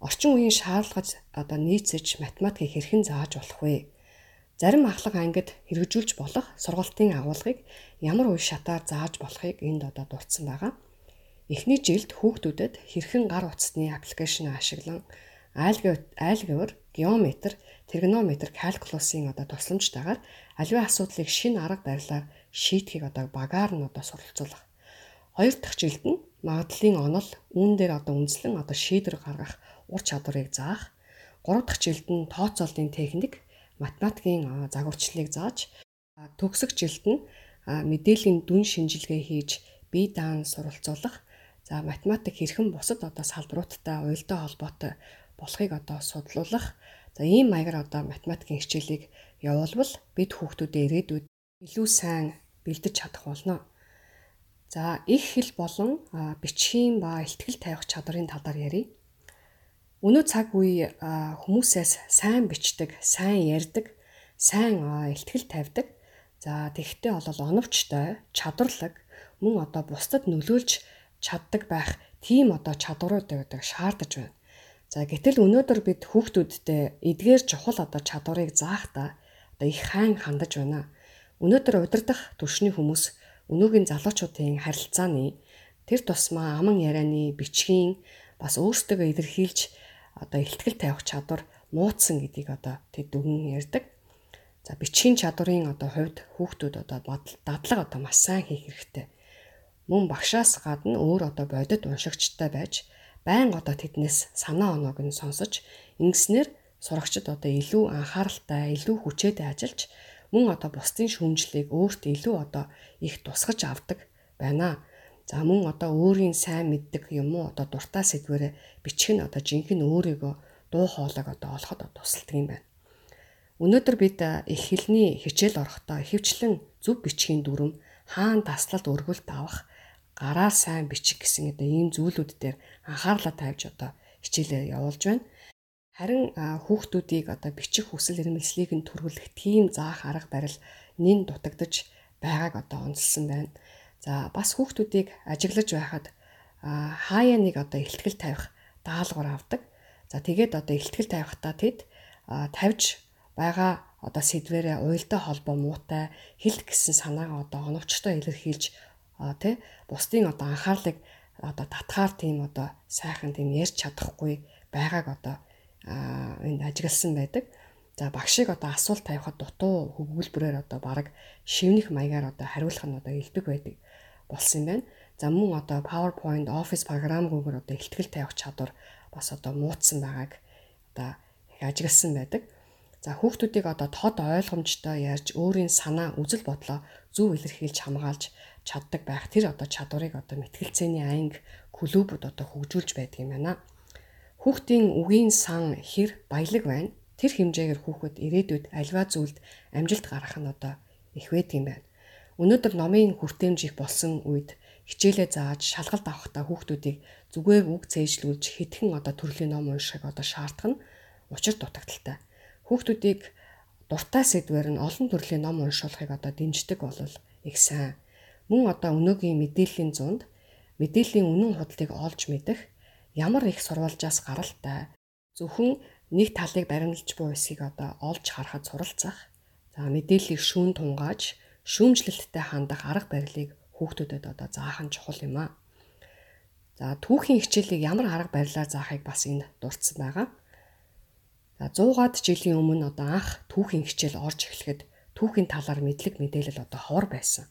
Орчин үеийн шаардлагаж одоо нийцэж математикийг хэрхэн зааж болох вэ? Зарим ахлах ангид хэрэгжүүлж болох сургалтын агуулгыг ямар үе шатаар зааж болохыг энд одоо дурдсан байгаа. Эхний жилд хүүхдүүдэд хэрхэн гар утасны аппликейшн ашиглан айлгавар, геометр, тригонометр, калкулусын одоо тусламжтайгаар аливаа асуудлыг шин арга барилаар шийдэхийг одоо багаар нь одоо суралцуулах. Хоёр дахь жилд нь магадлалын онол үүн дээр одоо үндэслэн одоо шийдвэр гаргах ур чадварыг заах. Гурав дахь жилд нь тооцооллын техник математикийн загварчлалыг зааж төгсөх жилд нь мэдээллийн дүн шинжилгээ хийж бие даан суралцуулах. За математик хэрхэн бусад одоо салбаруудтай уялдаа холбоотой болохыг одоо судлуулах. За ийм маягаар одоо математикийн хичээлийг явуулбал бид хүүхдүүдэд ирээдүйд илүү сайн бэлдэж чадах болно. За их хэл болон бичгийн ба ихтгэл тавих чадрын талаар ярив. Өнөө цаг үе хүмүүсээс сайн бичдэг, сайн ярьдаг, сайн ихтгэл тавьдаг. За тэгтээ бол оновчтой, чадварлаг, мөн одоо бусдад нөлөөлж чаддаг байх тийм одоо чадварууд байдаг шаардаж байна. За гэтэл өнөөдөр бид хүүхдүүдтэй эдгээр чухал одоо чадварыг заахдаа одоо их хайн хандаж байна. Өнөөдөр удирдах түвшний хүмүүс өнөөгийн залуучуудын харилцааны тэр тусмаа аман ярианы бичгийн бас өөрсдөө илэрхийлж одоо ихтгэл тавих чадвар муудсан гэдгийг одоо тэд дүгэн ярьдаг. За бичгийн чадварын одоо хувьд хүүхдүүд одоо дадлага одоо маш сайн хийх хэрэгтэй. Мөн багшаас гадна өөр одоо бодит уншигчтай байж байн одоо тэднээс санаа оноог нь сонсож ингэснээр сурагчид одоо илүү анхааралтай, илүү хүчээтэй ажиллаж мөн одоо бусдын шүүмжлэлийг өөртөө илүү одоо их тусгаж авдаг байна. За мөн одоо өөрийн сайн мэддэг юм уу одоо дуртай сэдвэрэ бичих нь одоо жинхэнэ өөрийгөө дуу хоолойг одоо олоход тусалдаг юм байна. Өнөөдөр бид их хэлний хичээл орохдоо ихэвчлэн зөв бичгийн дүрм хаан таслалд өргөлт авах гараар сайн бичих гэсэн одоо ийм зүйлүүд дээр анхаарлаа тавьж одоо хичээлээ явуулж байна. Харин хүүхдүүдийг одоо бичих хүсэл эрмэлзлийг нь төрүүлэх тийм заах арга барил нин дутагдж байгааг одоо онцлсан байна. За бас хүүхдүүдийг ажиглаж байхад хаяа нэг одоо ихтгэл тавих даалгавар авдаг. За тэгээд одоо ихтгэл тавихтаа тэд тавьж байгаа одоо сэдвэрээ уялдаа холбоо муутай хилд гэсэн санаагаа одоо оновчтой илэрхийлж тий бусдын одоо анхаарлыг одоо татгаар тийм одоо сайхан тийм ярьж чадахгүй байгааг одоо энд ажигласан байдаг. За багшийг одоо асуулт тавихад дутуу хөвгүүлбэрээр одоо баг шивнэх маягаар одоо хариулах нь одоо илбэг байдаг болсон юм байна. За мөн одоо PowerPoint, Office програмгүйгээр одоо ихтгэл тавих чадвар бас одоо муудсан байгааг одоо ажигласан байдаг. За хүүхдүүдийг одоо тод ойлгомжтой ярьж өөрийн санаа, үзэл бодлоо зөв илэрхийлж хамгаалж чаддаг байх тэр одоо чадварыг одоо мэтгэлцээний анги клубуд одоо хөгжүүлж байдаг юм байна. Хүүхдийн үгийн сан хэр баялаг байна. Тэр хэмжээгээр хүүхэд ирээдүйд альва зүйлд амжилт гаргах нь одоо их байдаг юм байна. Өнөөдөр номын хүртээмж их болсон үед хичээлээ зааж шалгалт авахдаа хүүхдүүдийг зүгээр үг цээжлүүлж хитгэн одоо төрлийн ном уншихыг одоо шаардах нь учир дутагдaltaй. Хүүхдүүдийг дуртай сэдвээр нь олон төрлийн ном уншуулахыг одоо дэмждэг бол их сайн. Мөн одоо өнөөгийн мэдээллийн зунд мэдээллийн үнэн худлыг олж мэдэх ямар их сурвалжаас гаралтай зөвхөн нэг талыг баримлж буй эсийг одоо олж харахад суралцах. За мэдээллийг шүүн тунгааж шүүмжлэлттэй хандах арга барилыг хүүхдүүдэд одоо заах нь чухал юм аа. За түүхийн хичээлийг ямар арга барилаар заахыг бас энд дурдсан байгаа. За 100-аад жилийн өмнө одоо анх түүхийн хичээл орж эхлэхэд түүхийн талаар мэдлэг мэдээлэл одоо ховор байсан.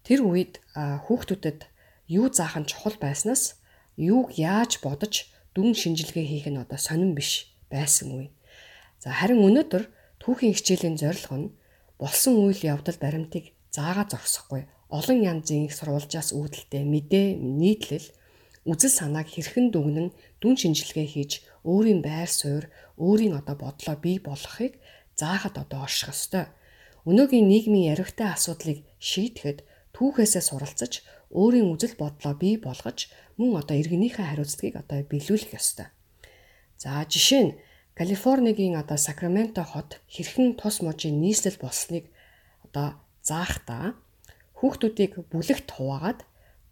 Тэр үед хүүхдүүдэд юу заах нь чухал байснаас юуг яаж бодож дүн шинжилгээ хийх нь одоо сонирн биш байсан үе. За харин өнөөдөр түүхийн хичээлийн зорилго нь болсон үйл явдал баримтыг заагаа зогсохгүй олон янзын их сурвалжаас үүдэлтэй мэдээ нийтлэл үзэл санааг хэрхэн дүгнэн дүн шинжилгээ хийж өөрийн байр суурь өөрийн одоо бодлоо бий болгохыг заахад одоо орших ёстой. өнөөгийн нийгмийн яривтай асуудлыг шийдэхэд түүхээсээ суралцаж өөрийн үзэл бодлоо бий болгож мөн одоо иргэнийхээ хариуцлагыг одоо биелүүлэх ёстой. За жишээ нь Калифорнигийн одоо Сакраменто хот хэрхэн тус мужийн нийслэл болсныг одоо заахтаа хүүхдүүдийг бүлэгт хуваагаад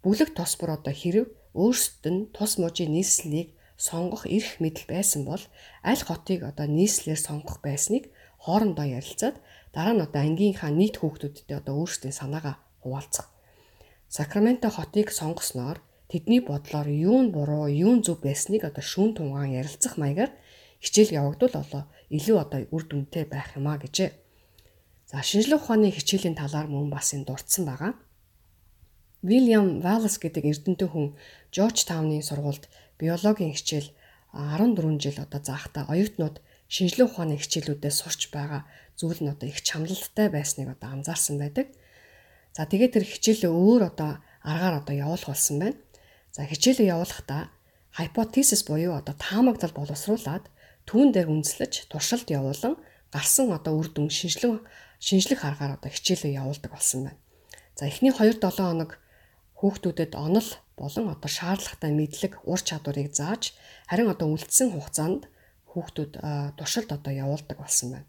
бүлэг тос бүр одоо хэрв өөрсдөд нь тус мужийн нийслэлийг сонгох эрх мэдэл байсан бол аль хотыг одоо нийслэлээр сонгох байсныг хоорондоо ярилцаад дараа нь одоо ангийнхаа нийт хүүхдүүдтэй одоо өөрсдийн санаагаа хуваалцах. Сакраменто хотыг сонгосноор тэдний бодлоор юу нь буруу, юу нь зөв байсныг одоо шүүн тунгаан ярилцах маягаар хичээл явагдвал олоо илүү одоо үр дүнтэй байх юм а гэжээ. За шинжлэх ухааны хичээлийн талаар мөн бас энэ дурдсан байгаа. Вильям Валлес гэдэг эрдэмтэн хүн Жорж Таунны сургуульд биологийн хичээл 14 жил одоо заахта оюутнууд шинжлэх ухааны хичээлүүдэд сурч байгаа зүйл нь одоо их чамлалтай байсныг одоо анзаарсан байдаг. За тэгээд тэр хичээлээ өөр одоо аргаар одоо явуулах болсон байна. За хичээлээ явуулахдаа hypothesis буюу одоо таамаглал боловсруулад түүн дээр үндэслэж туршилт явуулан гарсан одоо үр дүн шинжлэх шинжлэх аргаар одоо хичээлээ явуулдаг болсон байна. За эхний 2-7 хоног хүүхдүүдэд онол болон одоо шаардлагатай мэдлэг ур чадварыг зааж харин одоо үлдсэн хугацаанд хүүхдүүд туршилт одоо явуулдаг болсон байна.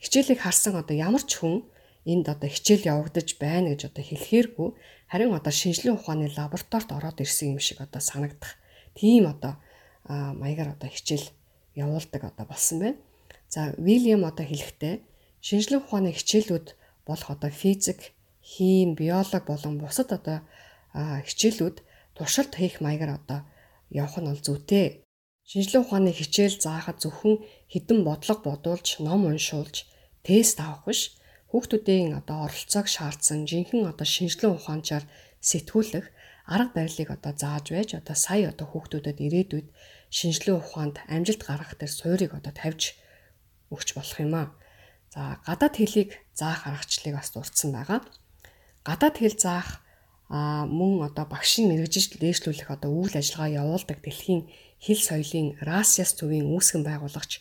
Хичээлийг харсан одоо ямар ч хүн энд одоо хичээл явагдаж байна гэж одоо хэлэхээргүй харин одоо шинжлэх ухааны лабораторид ороод ирсэн юм шиг одоо санагдах тийм одоо маягаар одоо хичээл явуулдаг одоо болсон байна. За Вильям одоо хэлэхдээ шинжлэх ухааны хичээлүүд болох одоо физик, хим, биолог болон бусад одоо хичээлүүд туршилт хийх маягаар одоо явах нь бол зүйтэй. Шинжлэх ухааны хичээл заахад зөвхөн хідэн бодлого бодуулж, ном уншуулж, тест авах биш. Хүүхдүүдийн одоо оролцоог шаардсан жинхэнэ одоо шинжлэх ухаанчаар сэтгүүлэх арга барилыг одоо зааж байж одоо сая одоо хүүхдүүдэд ирээдүйд шинжлэх ухаанд амжилт гаргах дээр суурийг одоо тавьж өгч болох юм аа. За гадаад хэлийг заах аргачлалыг бас дурдсан байгаа. Гадаад хэл заах а мөн одоо багшийн мэрэгжил дээшлүүлэх одоо үйл ажиллагаа явуулдаг дэлхийн хэл соёлын Расиас төвийн үүсгэн байгуулагч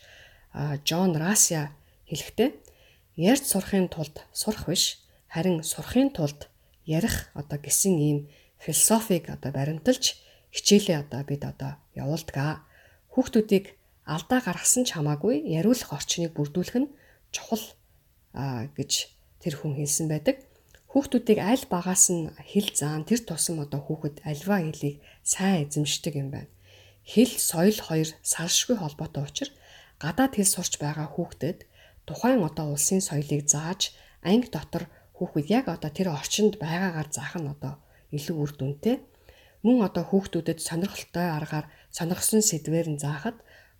Джон Расиа хэлэхдээ ярьж сурахын тулд сурах биш харин сурахын тулд ярих одоо гэсэн ийм философиг одоо баримталж хичээлээ одоо бид одоо явуулдаг. Хүүхдүүдийг алдаа гаргасан ч хамаагүй яриулах орчныг бүрдүүлэх нь чухал гэж тэр хүн хэлсэн байдаг. Хүүхдүүдийг аль багаас нь хэл заан тэр тусам одоо хүүхэд альва хэлийг сайн эзэмшдэг юм байна. Хэл соёл хоёр салшгүй холбоотой учраас гадаад хэл сурч байгаа хүүхдэд тухайн одоо улсын соёлыг зааж анги дотор хүүхэд яг одоо тэр орчинд байгаагаар заах нь одоо илүү үр дүнтэй мөн одоо хүүхдүүдэд сонирхолтой аргаар сонирхсон сэдвээр нь заахад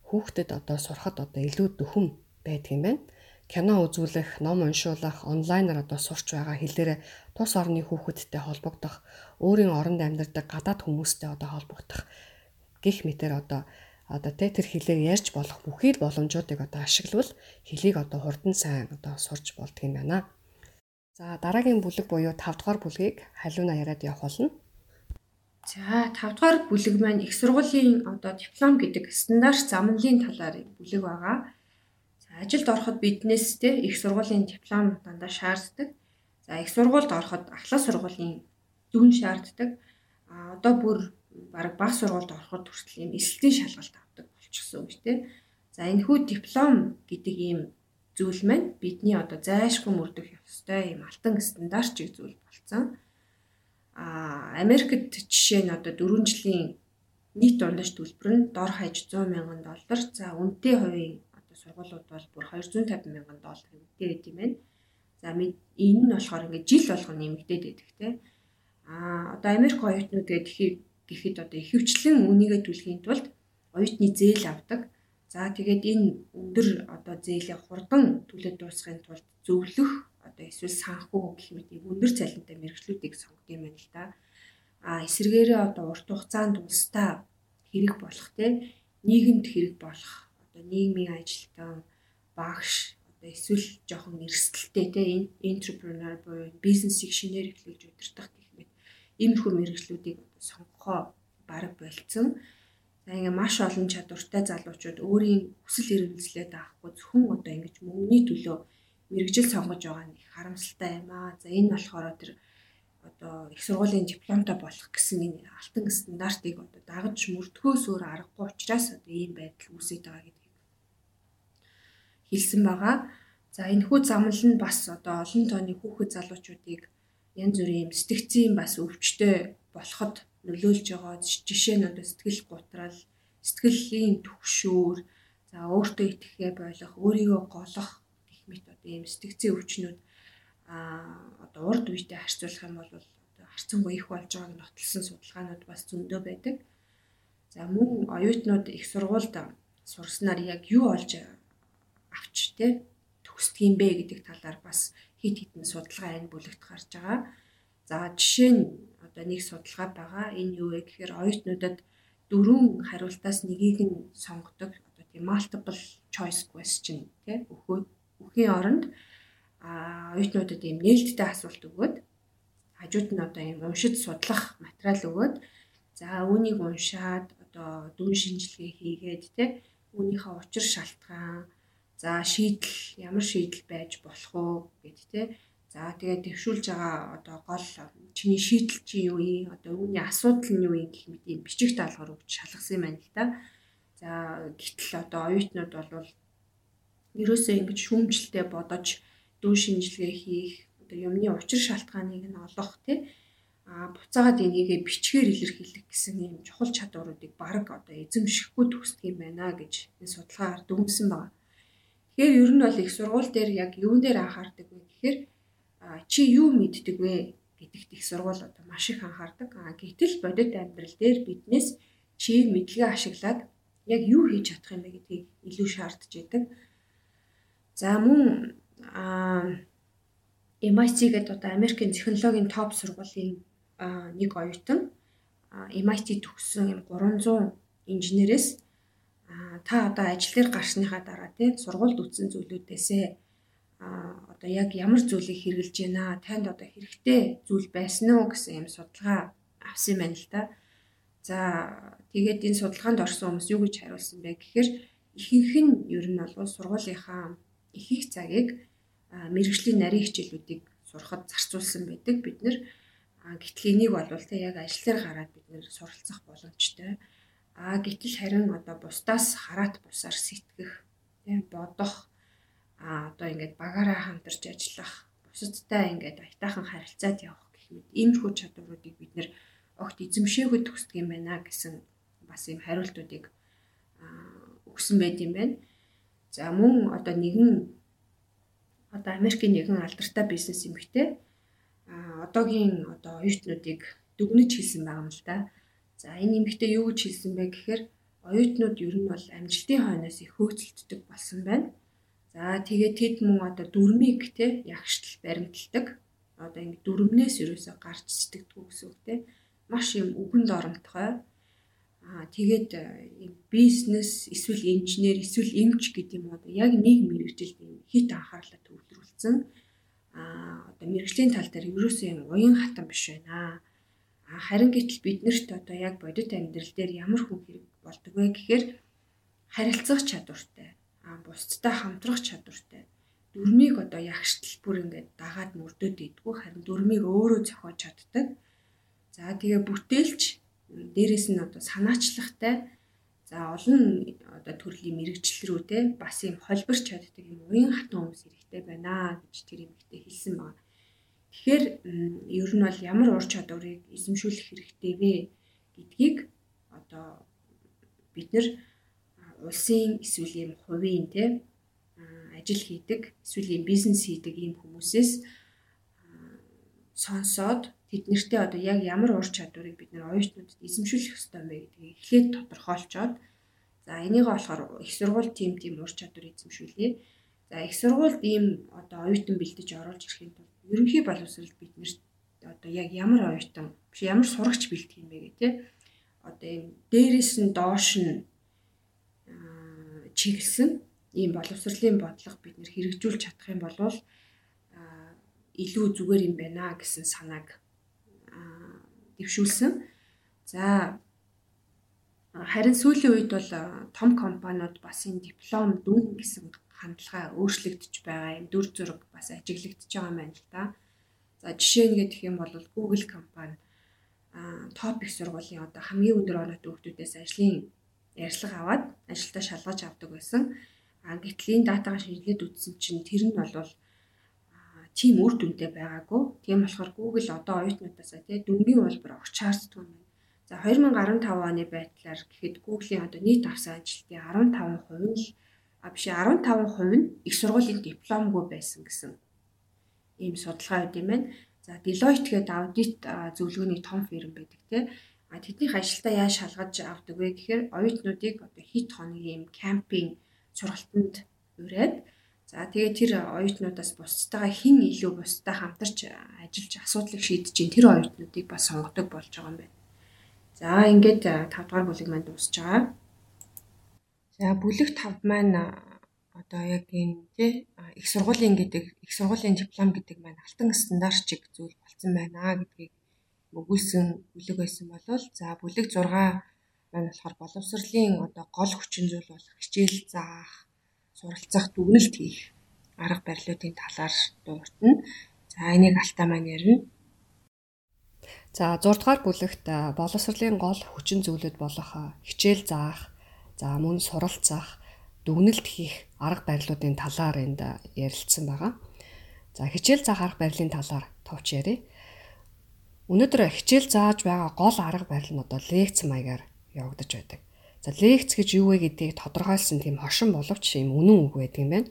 хүүхдэд одоо сурахад одоо илүү дөхөм байдаг юм байна. Кино үзүүлэх, ном уншуулах, онлайнаар одоо сурч байгаа хэлээрээ тус орны хүүхэдтэй холбогдох, өөрийн оронд амьдардаг гадаад хүмүүстэй одоо холбогдох гих мэтэр одоо одоо тэ тэр хэлээр ярьж болох бүхий л боломжуудыг одоо ашиглавал хэлийг одоо хурдан сайн одоо сурч болдго юм байна. За дараагийн бүлэг буюу 5 дугаар бүлгийг халиуна яриад явах болно. За 5 дугаар бүлэг маань их сургуулийн одоо диплом гэдэг стандарт замналын талаар бүлэг байгаа. За ажилд ороход биднээс те их сургуулийн диплом дандаа шаарддаг. За их сургуульд ороход ахлах сургуулийн дүн шаарддаг. А одоо бүр баг баг сургуульд ороход хүртэл юм эсэлтийн шалгалт авдаг болчихсон үг те. За энэ хүү диплом гэдэг ийм зүйл маань бидний одоо зайшгүй мөрдөх ёстой ийм алтан стандарт чиг зүйл болцсон. А Америкт жишээ нь одоо 4 жилийн нийт дундаж төлбөр нь дор хаяж 100 мянган доллар. За үнэтэй хувийн одоо сургуулиуд бол бүр 250 мянган доллар үнэтэй байт юм байна. За энэ нь болохоор ингээд жил болгоно нэмэгдээд байдаг те. А одоо Америк оюутнууд гэхэд гэхэд одоо ихэвчлэн үнийгээ түлхэхийн тулд оюутны зээл авдаг. За тэгээд энэ өндөр одоо зээлээ хурдан төлөд дуусгахын тулд зөвлөх одоо эсвэл санхүү гэх мэт өндөр цалинтай мэрэгчлүүдийг сонгох юм байна л да. А эсвэргээрээ одоо урт хугацаанд улстай хэрэг болох те нийгэмд хэрэг болох одоо нийгмийн ажилтан багш одоо эсвэл жоохон эрсдэлтэй те entrepreneur буюу бизнесийг шинээр эхлүүлж удирдах гэх мэт иймэрхүү мэрэгчлүүдийг сонгохоо бараг болцсон. За ингээ маш олон чадвартай залуучууд өөрийн хүсэл эрмэлзлээ даахгүй зөвхөн одоо ингэж мөнгөний төлөө мэрэгжил сонгож байгаа нь их харамсалтай юм аа. За энэ болохоор тэр одоо их сургуулийн дипломтой болох гэсэн энэ алтан стандартыг одоо дагаж мөрдөхөөс өөр аргагүй учраас одоо ийм байдал үүсэж байгаа гэдгийг хэлсэн байгаа. За энэ хүү замнал нь бас одоо олон тооны хүүхэд залуучуудыг янз бүрийн сэтгцийн бас өвчтөй болоход нөлөөлж байгаа. Жишээ нь одоо сэтгэл гутрал, сэтгэлийн түгшүүр, за өөртөө итгэхээ болох, өөрийгөө голох гэх мэт одоо ийм сэтгцийн өвчнүүд а одоо урд үетэй харьцуулах юм бол одоо харьцангуй их болж байгааг нотолсон судалгаанууд бас зөндөө байдаг. За мөн оюутнууд их сургуульд сурснаар яг юу олж авч тэ төгсдөг юм бэ гэдэг талаар бас хит хитэн судалгаа энэ бүлэгт гарч байгаа. За жишээ нь одоо нэг судалгаа байгаа. Энэ юу вэ гэхээр оюутнуудад дөрвөн хариултаас нэгийг нь сонгодог. Одоо тийм multiple choice question тий өхөө өхийн оронд а оюутнуудад ийм нээлттэй асуулт өгөөд хажууд нь одоо ийм уншиж судлах материал өгөөд за үүнийг уншаад одоо дүн шинжилгээ хийгээд тий үүнийхээ учир шалтгаан за шийдэл ямар шийдэл байж болох уу гэд тий за тэгээд төвшүүлж байгаа одоо гол чиний шийдэл чи юу юм? Одоо үүний асуудал нь юу юм гэх мэт ийм бичиг даалгавар өгч шалгасан юм байна л да. За гэтэл одоо оюутнууд бол ерөөсөө ингэж шүүмжлэлтэй бодож дүү шинжилгээ хийх одоо юмны учир шалтгааныг нь олох тий а буцаагаад энийгээ бичгээр илэрхийлэх гэсэн юм чухал чадваруудыг баг одоо эзэмшихгүй төгсдөг юм байна гэж энэ судалгаагаар дүгнсэн байна. Тэгэхээр ер нь бол их сургууль дээр яг юун дээр анхаардаг вэ гэхээр чи юу мэддэг вэ гэдэгт их сургууль одоо маш их анхаардаг. А гэтэл бодит амьдрал дээр биднээс чи мэдлэгээ ашиглаад яг юу хийж чадах юм бэ гэдгийг илүү шаардж байдаг. За мөн MIT гэдэг одоо Америкийн технологийн топ сургуулийн нэг оюутан MIT төгссөн юм 300 инженерээс та одоо ажил дээр гарсныхаа дараа тийм сургуульд үтсэн зүйлүүдээсээ одоо яг ямар зүйлийг хэрэгжилж байна танд одоо хэрэгтэй зүйл байсан уу гэсэн юм судалгаа авсан байна л да. За тэгээд энэ судалгаанд орсон хүмүүс юу гэж хариулсан бэ гэхээр ихэнх нь ер нь бол сургуулийнхаа их их цагийг мэрэгжлийн нарийн хичээлүүдийг сурахад зарцуулсан байдаг бид нэр гэтэл энийг бол тэ яг ажил дээр гараад бид нэр суралцах боломжтой. А гэтэл харин одоо бусдаас хараат бусаар сэтгэх тийм бодох а одоо ингээд багаараа хамтарч ажиллах бусадтай ингээд аятайхан харилцаад явах гэх мэт иймэрхүү чадваруудыг бид нэр огт эзэмшээгүй төгсдөг юм байна гэсэн бас ийм хариултуудыг өгсөн байт юм байна. За мөн одоо нэгэн одоо Америкийн нэгэн алдартай бизнес эмэгтэй а одоогийн одоо оюутнуудыг дүгнэж хэлсэн байгаа юм л да. За энэ эмэгтэй юу гэж хэлсэн бэ гэхээр оюутнууд ер нь бол амжилтын хойноос их хөөцөлддөг болсон байна. За тэгээд тэд мөн одоо дүрмийг те ягштал баримталдаг. Одоо ингэ дүрмнээс ерөөсө гарч сэтгэдэггүй гэсэн үг те. Маш юм үгэнд оромтгой Аа тэгээд э, бизнес эсвэл инженер эсвэл эмч гэдэг юм одоо яг нэг мэрэгжилд хит анхаарлаа төвлөрүүлсэн. Аа одоо мэрэгжлийн тал дээр ерөөсөө юм уян хатан биш байна. Аа харин гэтэл биднэрт одоо яг бодит амьдрал дээр ямар хүн хэрэг болдог вэ гэхээр харилцах чадвартай, бусдтай хамтрах чадвартай. Дүрмийг одоо ягштал бүр ингээд дагаад мөрдөд идэггүй харин дүрмийг өөрөө зохиож чаддаг. За тэгээ бүтээлч дээрэс нь одоо санаачлахтай за олон одоо төрлийн мэрэгжил рүү те бас юм холбирч чаддаг юм уян хатан хүмүүс хэрэгтэй байна гэж тэр юм ихтэй хэлсэн байна. Тэгэхээр ер нь бол ямар ур чадварыг эзэмшүүлэх хэрэгтэй вэ гэдгийг одоо бид нар улсын эсвэл юм хувийн те ажил хийдэг эсвэл юм бизнес хийдэг ийм хүмүүсээс сонсоод тэд нэртээ одоо яг ямар ур чадварыг бид нэр оюутнуудад эзэмшүүлэх ёстой юм бэ гэдгийг эхлээд тодорхойлцоод за энийг болохоор их сургууль тим тим ур чадвар эзэмшүүлээ. За их сургуульд ийм одоо оюутан бэлдэж оруулж ирэхэд бол ерөнхий боловсрол бид нэрт одоо яг ямар оюутан биш ямар сурагч бэлдэх юм бэ гэх тээ. Одоо ийм дээрээс нь доош нь чиглэсэн ийм боловсролын бодлого бид нэр хэрэгжүүлж чадах юм бол илүү зүгээр юм байна гэсэн санааг дэвшүүлсэн. За харин сүүлийн үед бол том компаниуд бас энэ диплом дүн гэсэн хандлага өөрчлөгдөж байгаа юм дүр зураг бас ажиглагдж байгаа юм байна л да. За жишээ нь гэх юм бол Google компани топ их сургуулийн одоо хамгийн өндөр оноотой хүүхдүүдээс ажлын ярьцлага аваад ажилдаа шалгаж авдаг байсан. А гэтэл энэ датагаа шинжилгээд үзсэн чинь тэр нь бол тийм үр дүнтэй байгаагүй. Тийм болохоор Google одоо оюутнуудаас тий дүнгийн улбар огч хаарддаг юм. За 2015 оны байдлаар гэхэд Google-ийн одоо нийт авсан ажилтны 15% нь а биш 15% нь их сургуулийн дипломгүй байсан гэсэн ийм судалгаа өгд юм байна. За Deloitte гэдэг аудит зөвлөгөөний том фирм байдаг тийм. А тэднийх ажилдаа яаж шалгаж авдаг вэ гэхээр оюутнуудыг одоо хит хоногийн кампинг сургалтанд ураад за тэгээ тэр оюутнуудаас бусдтайгаа хэн илүү бусдтай хамтарч ажиллаж асуудлыг шийдэж чинь тэр оюутнуудыг бас сонгодог болж байгаа юм байна. За ингээд 5 дугаар бүлэг маань дуусж байгаа. За бүлэг 5 маань одоо яг энэ тий их сургуулийн гэдэг их сургуулийн диплом гэдэг маань алтан стандарт чиг зүйл болсон байна гэдгийг өгүүлсэн бүлэг байсан болол за бүлэг 6 маань болохоор боловсролын одоо гол хүчин зүйл болох хичээл заах, суралцах, дүгнэлт хийх арга барилуудын талаар дурдна. За энийг алтаа маань ярина. За 6 дугаар бүлэгт боловсролын гол хүчин зүйлүүд болох хичээл заах, за мөн суралцах, дүгнэлт хийх арга барилуудын талаар энд ярилцсан байгаа. За хичээл заах арга барилын талаар товч ярив. Өнөөдөр хичээл зааж байгаа гол арга барил нь одоо лекц маягаар явагдаж байдаг. За лекц гэж юу вэ гэдгийг тодорхойлсон тийм хошин боловч юм үнэн үг байдаг юм байна.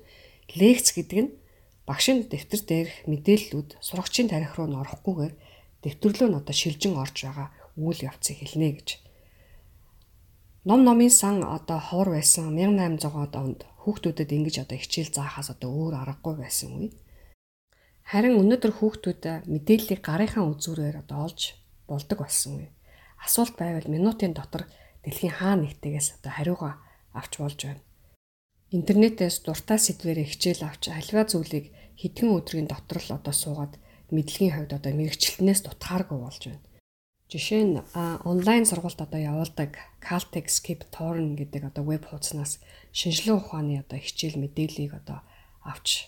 Лекц гэдэг нь багшийн дэвтэр дээрх мэдээллүүд сурагчийн тарих руу н орохгүйгээр дэвтэрлөө нь одоо шилжин орж байгаа үйл явцыг хэлнэ гэж ном номын сан одоо ховор байсан 1800 онд хүүхдүүдэд ингэж одоо хичээл заахаас одоо өөр аргагүй байсан үе. Харин өнөөдөр хүүхдүүд мэдээллийг гарынхаа үзүүрээр одоо олж болдог болсон үе. Асуулт байвал минутын дотор дэлхийн хаа нэгтгээс одоо хариугаа авч болж байна. Интернетээс дуртай сэдвэрээ хичээл авч альва зүйлийг хэдхэн өдрийн дотор л одоо суугаад мэдлэгийн хувьд одоо мэрэгчлэнээс дутхааргүй болж байна. Жишээ нь онлайн сургалт одоо явуулдаг Caltech Skip Torn гэдэг одоо веб хуудаснаас шинжилгээ ухааны одоо хичээл мэдээллийг одоо авч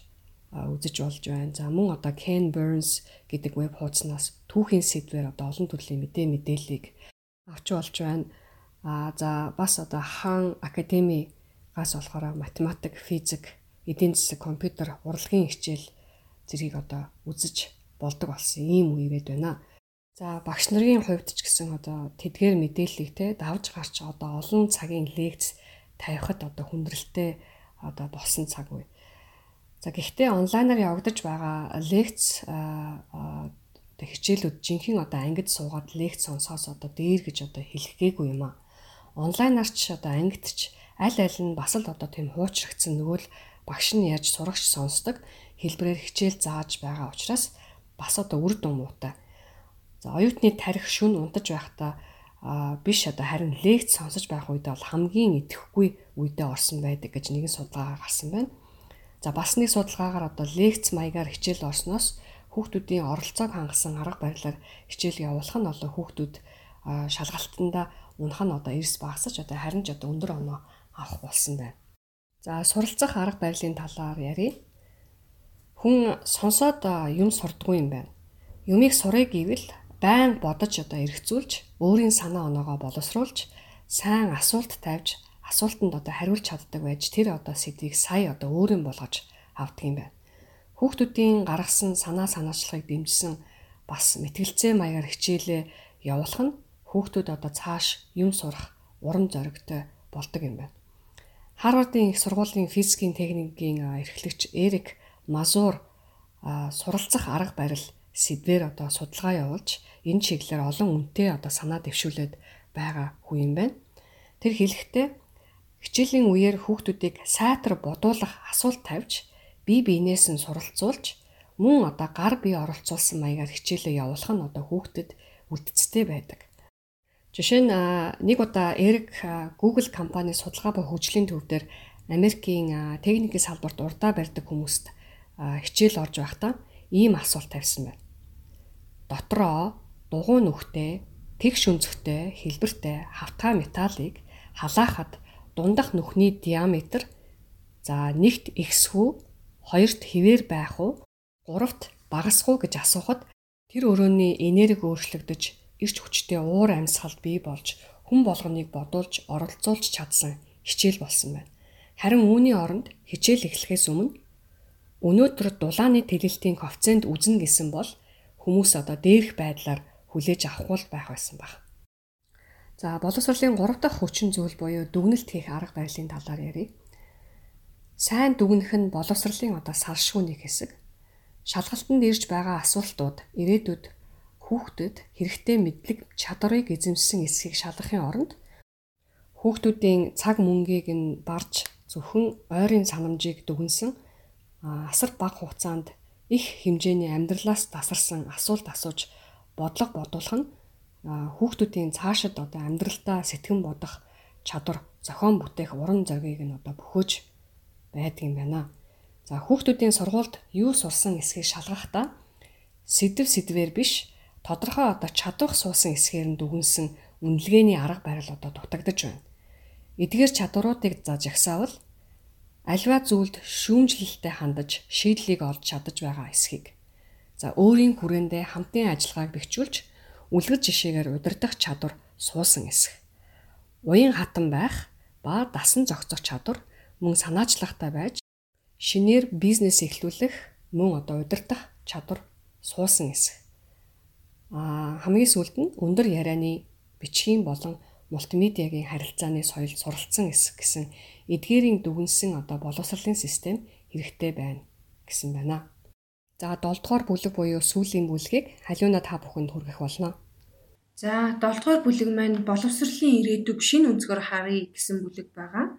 үзэж болж байна. За мөн одоо Ken Burns гэдэг веб хуудаснаас түүхийн сэдвээр одоо олон төрлийн мэдээ мэдээллийг авч болж байна. А за бас одоо хаан академигаас болохоор математик, физик, эдийн засаг, компьютер, урлагийн хичээл зэргийг одоо үзэж болдог болсон ийм үе ирээд байна. За багш нарын хувьд ч гэсэн одоо тэдгээр мэдээллийг те давж гарч одоо олон цагийн лекц тавихад одоо хүндрэлтэй одоо болсон цаг үе. За гэхдээ онлайнаар явагдаж байгаа лекц одоо хичээлүүд жинхэнэ одоо ангид суугаад лекц сонсоос одоо дээр гэж одоо хэлэхгээгүй юм аа. Онлайнаар ч одоо ангид ч аль аль нь бас л одоо тийм хуучрагдсан нөгөө л багш нь яаж сурагч сонсдог хэлбэрээр хичээл зааж байгаа учраас бас одоо үр дүн муутай. За оюутны тарих шүн унтаж байхдаа биш одоо харин лекц сонсож байх үед бол хамгийн идэхгүй үедээ орсон байдаг гэж нэгэн судалгаа гарсан байна. За бас нэг судалгаагаар одоо лекц маягаар хичээл орсноос хүүхдүүдийн оролцоог хангасан арга барилаар хичээл явуулах нь одоо хүүхдүүд шалгалтанда унах нь одоо эрс багасч одоо харин ч одоо өндөр оноо авах болсон байна. За суралцах арга барилын талаар ярив. Хүн сонсоод юм сурдгүй юм байна. Юмыг сурыг гэвэл байн бодож одоо эргцүүлж өөрийн санаа оноогоо боловсруулж сайн асуулт тавьж асуултанд одоо хариулж чаддаг байж тэр одоо сэдвийг сая одоо өөрийн болгож авдаг юм байна. Хүүхдүүдийн гаргасан санаа санаачлагыг дэмжсэн бас мэтгэлцээ маягаар хичээлээ явуулах нь хүүхдүүд одоо цааш юм сурах урам зоригтой болдог юм байна. Харвардын их сургуулийн физикийн техникийн эрхлэгч Эрик Мазур суралцах арга барил сэдвэр одоо судалгаа явуулж энэ чиглэлээр олон үнэтэй одоо санаа дэвшүүлээд байгаа хүн юм байна. Тэр хэлэхдээ хичээлийн үеэр хүүхдүүдийг сайтар бодуулах асуулт тавьж бие биенээс нь суралцуулж мөн одоо гар бие оролцуулсан маягаар хичээлээ явуулах нь одоо хүүхдэд үлдэцтэй байдаг. Жишээ нь нэг удаа Эрик Google компани судалгаа ба хөгжлийн төвдөр Америкийн техникийн салбарт урдаа барьдаг хүмүүст хичээл орж байхдаа ийм асуулт тавьсан байна дотроо дугуй нүхтэй, тэгш өнцгтэй, хэлбэртэй хавтгай металлыг халаахад дундах нүхний диаметр За нэгт ихсхүү, хоёрт хിവэр байх уу, гуравт багасх уу гэж асуухад тэр өрөөний энерги өөрчлөгдөж ирч хүчтэй уур амьсгалд бий болж хүн болгоныг бодуулж оролцуулж чадсан хичээл болсон байна. Харин үүний оронд хичээл эхлэхээс өмнө өнөөдөр дулааны тэлэлтийн коэффициент үзнэ гэсэн бол хүмүүс одоо дээрх байдлаар хүлээж авахгүй байх байсан баг. За боловсролын 3 дахь хүчин зүйл буюу дүгнэлт хийх арга барилын талаар ярив. Сайн дүгнэх нь боловсролын одоо салшгүй нэг хэсэг. Шалгалтанд ирж байгаа асуултууд ирээдүйд хүүхдэд хэрэгтэй мэдлэг чадварыг эзэмшсэн эсхийг шалгахын оронд хүүхдүүдийн цаг мөнгийг нь барж зөвхөн ойрын санамжийг дүгнсэн асар бага хугацаанд их хэмжээний амьдралаас тасарсан асуулт асууж бодлого бодуулах нь хүүхдүүдийн цаашид одоо амьдралдаа сэтгэн бодох чадвар, зохион бүтээх уран зохийг нь одоо бөхөөж байдаг юм байна. За хүүхдүүдийн сургуульд юу сурсан эсхийг шалгахдаа сэдв сэдвэр биш тодорхой одоо чадвах суусан эсхээр нь дүгнсэн үнэлгээний арга барил одоо дутагдж байна. Эдгээр чадваруудыг за жагсаавал альва зүйлд шүүмжлэлтэй хандаж шийдлийг олж чадаж байгаа эсхийг. За өөрийн хүрээндээ хамтын ажиллагааг бэхжүүлж үлгэр жишээгээр удирдах чадвар суусан эсэх. Уян хатан байх ба дасан зохицох чадвар мөн санаачлахтай байж шинээр бизнес эхлүүлэх мөн одоо удирдах чадвар суусан эсэх. Аа хамгийн сүүлд нь өндөр ярианы бичгийн болон мултимедиагийн харилцааны соёл суралцсан эсэх гэсэн эдгээрийн дүгнсэн одоо боловсролын систем хэрэгтэй байна гэсэн байна. За 7 дугаар бүлэг буюу сүүлийн бүлгийг халиуна та бүхэнд хүргэх болно. За 7 дугаар бүлэг маань боловсролын ирээдүг шинэ өнцгөр харъя гэсэн бүлэг байгаа.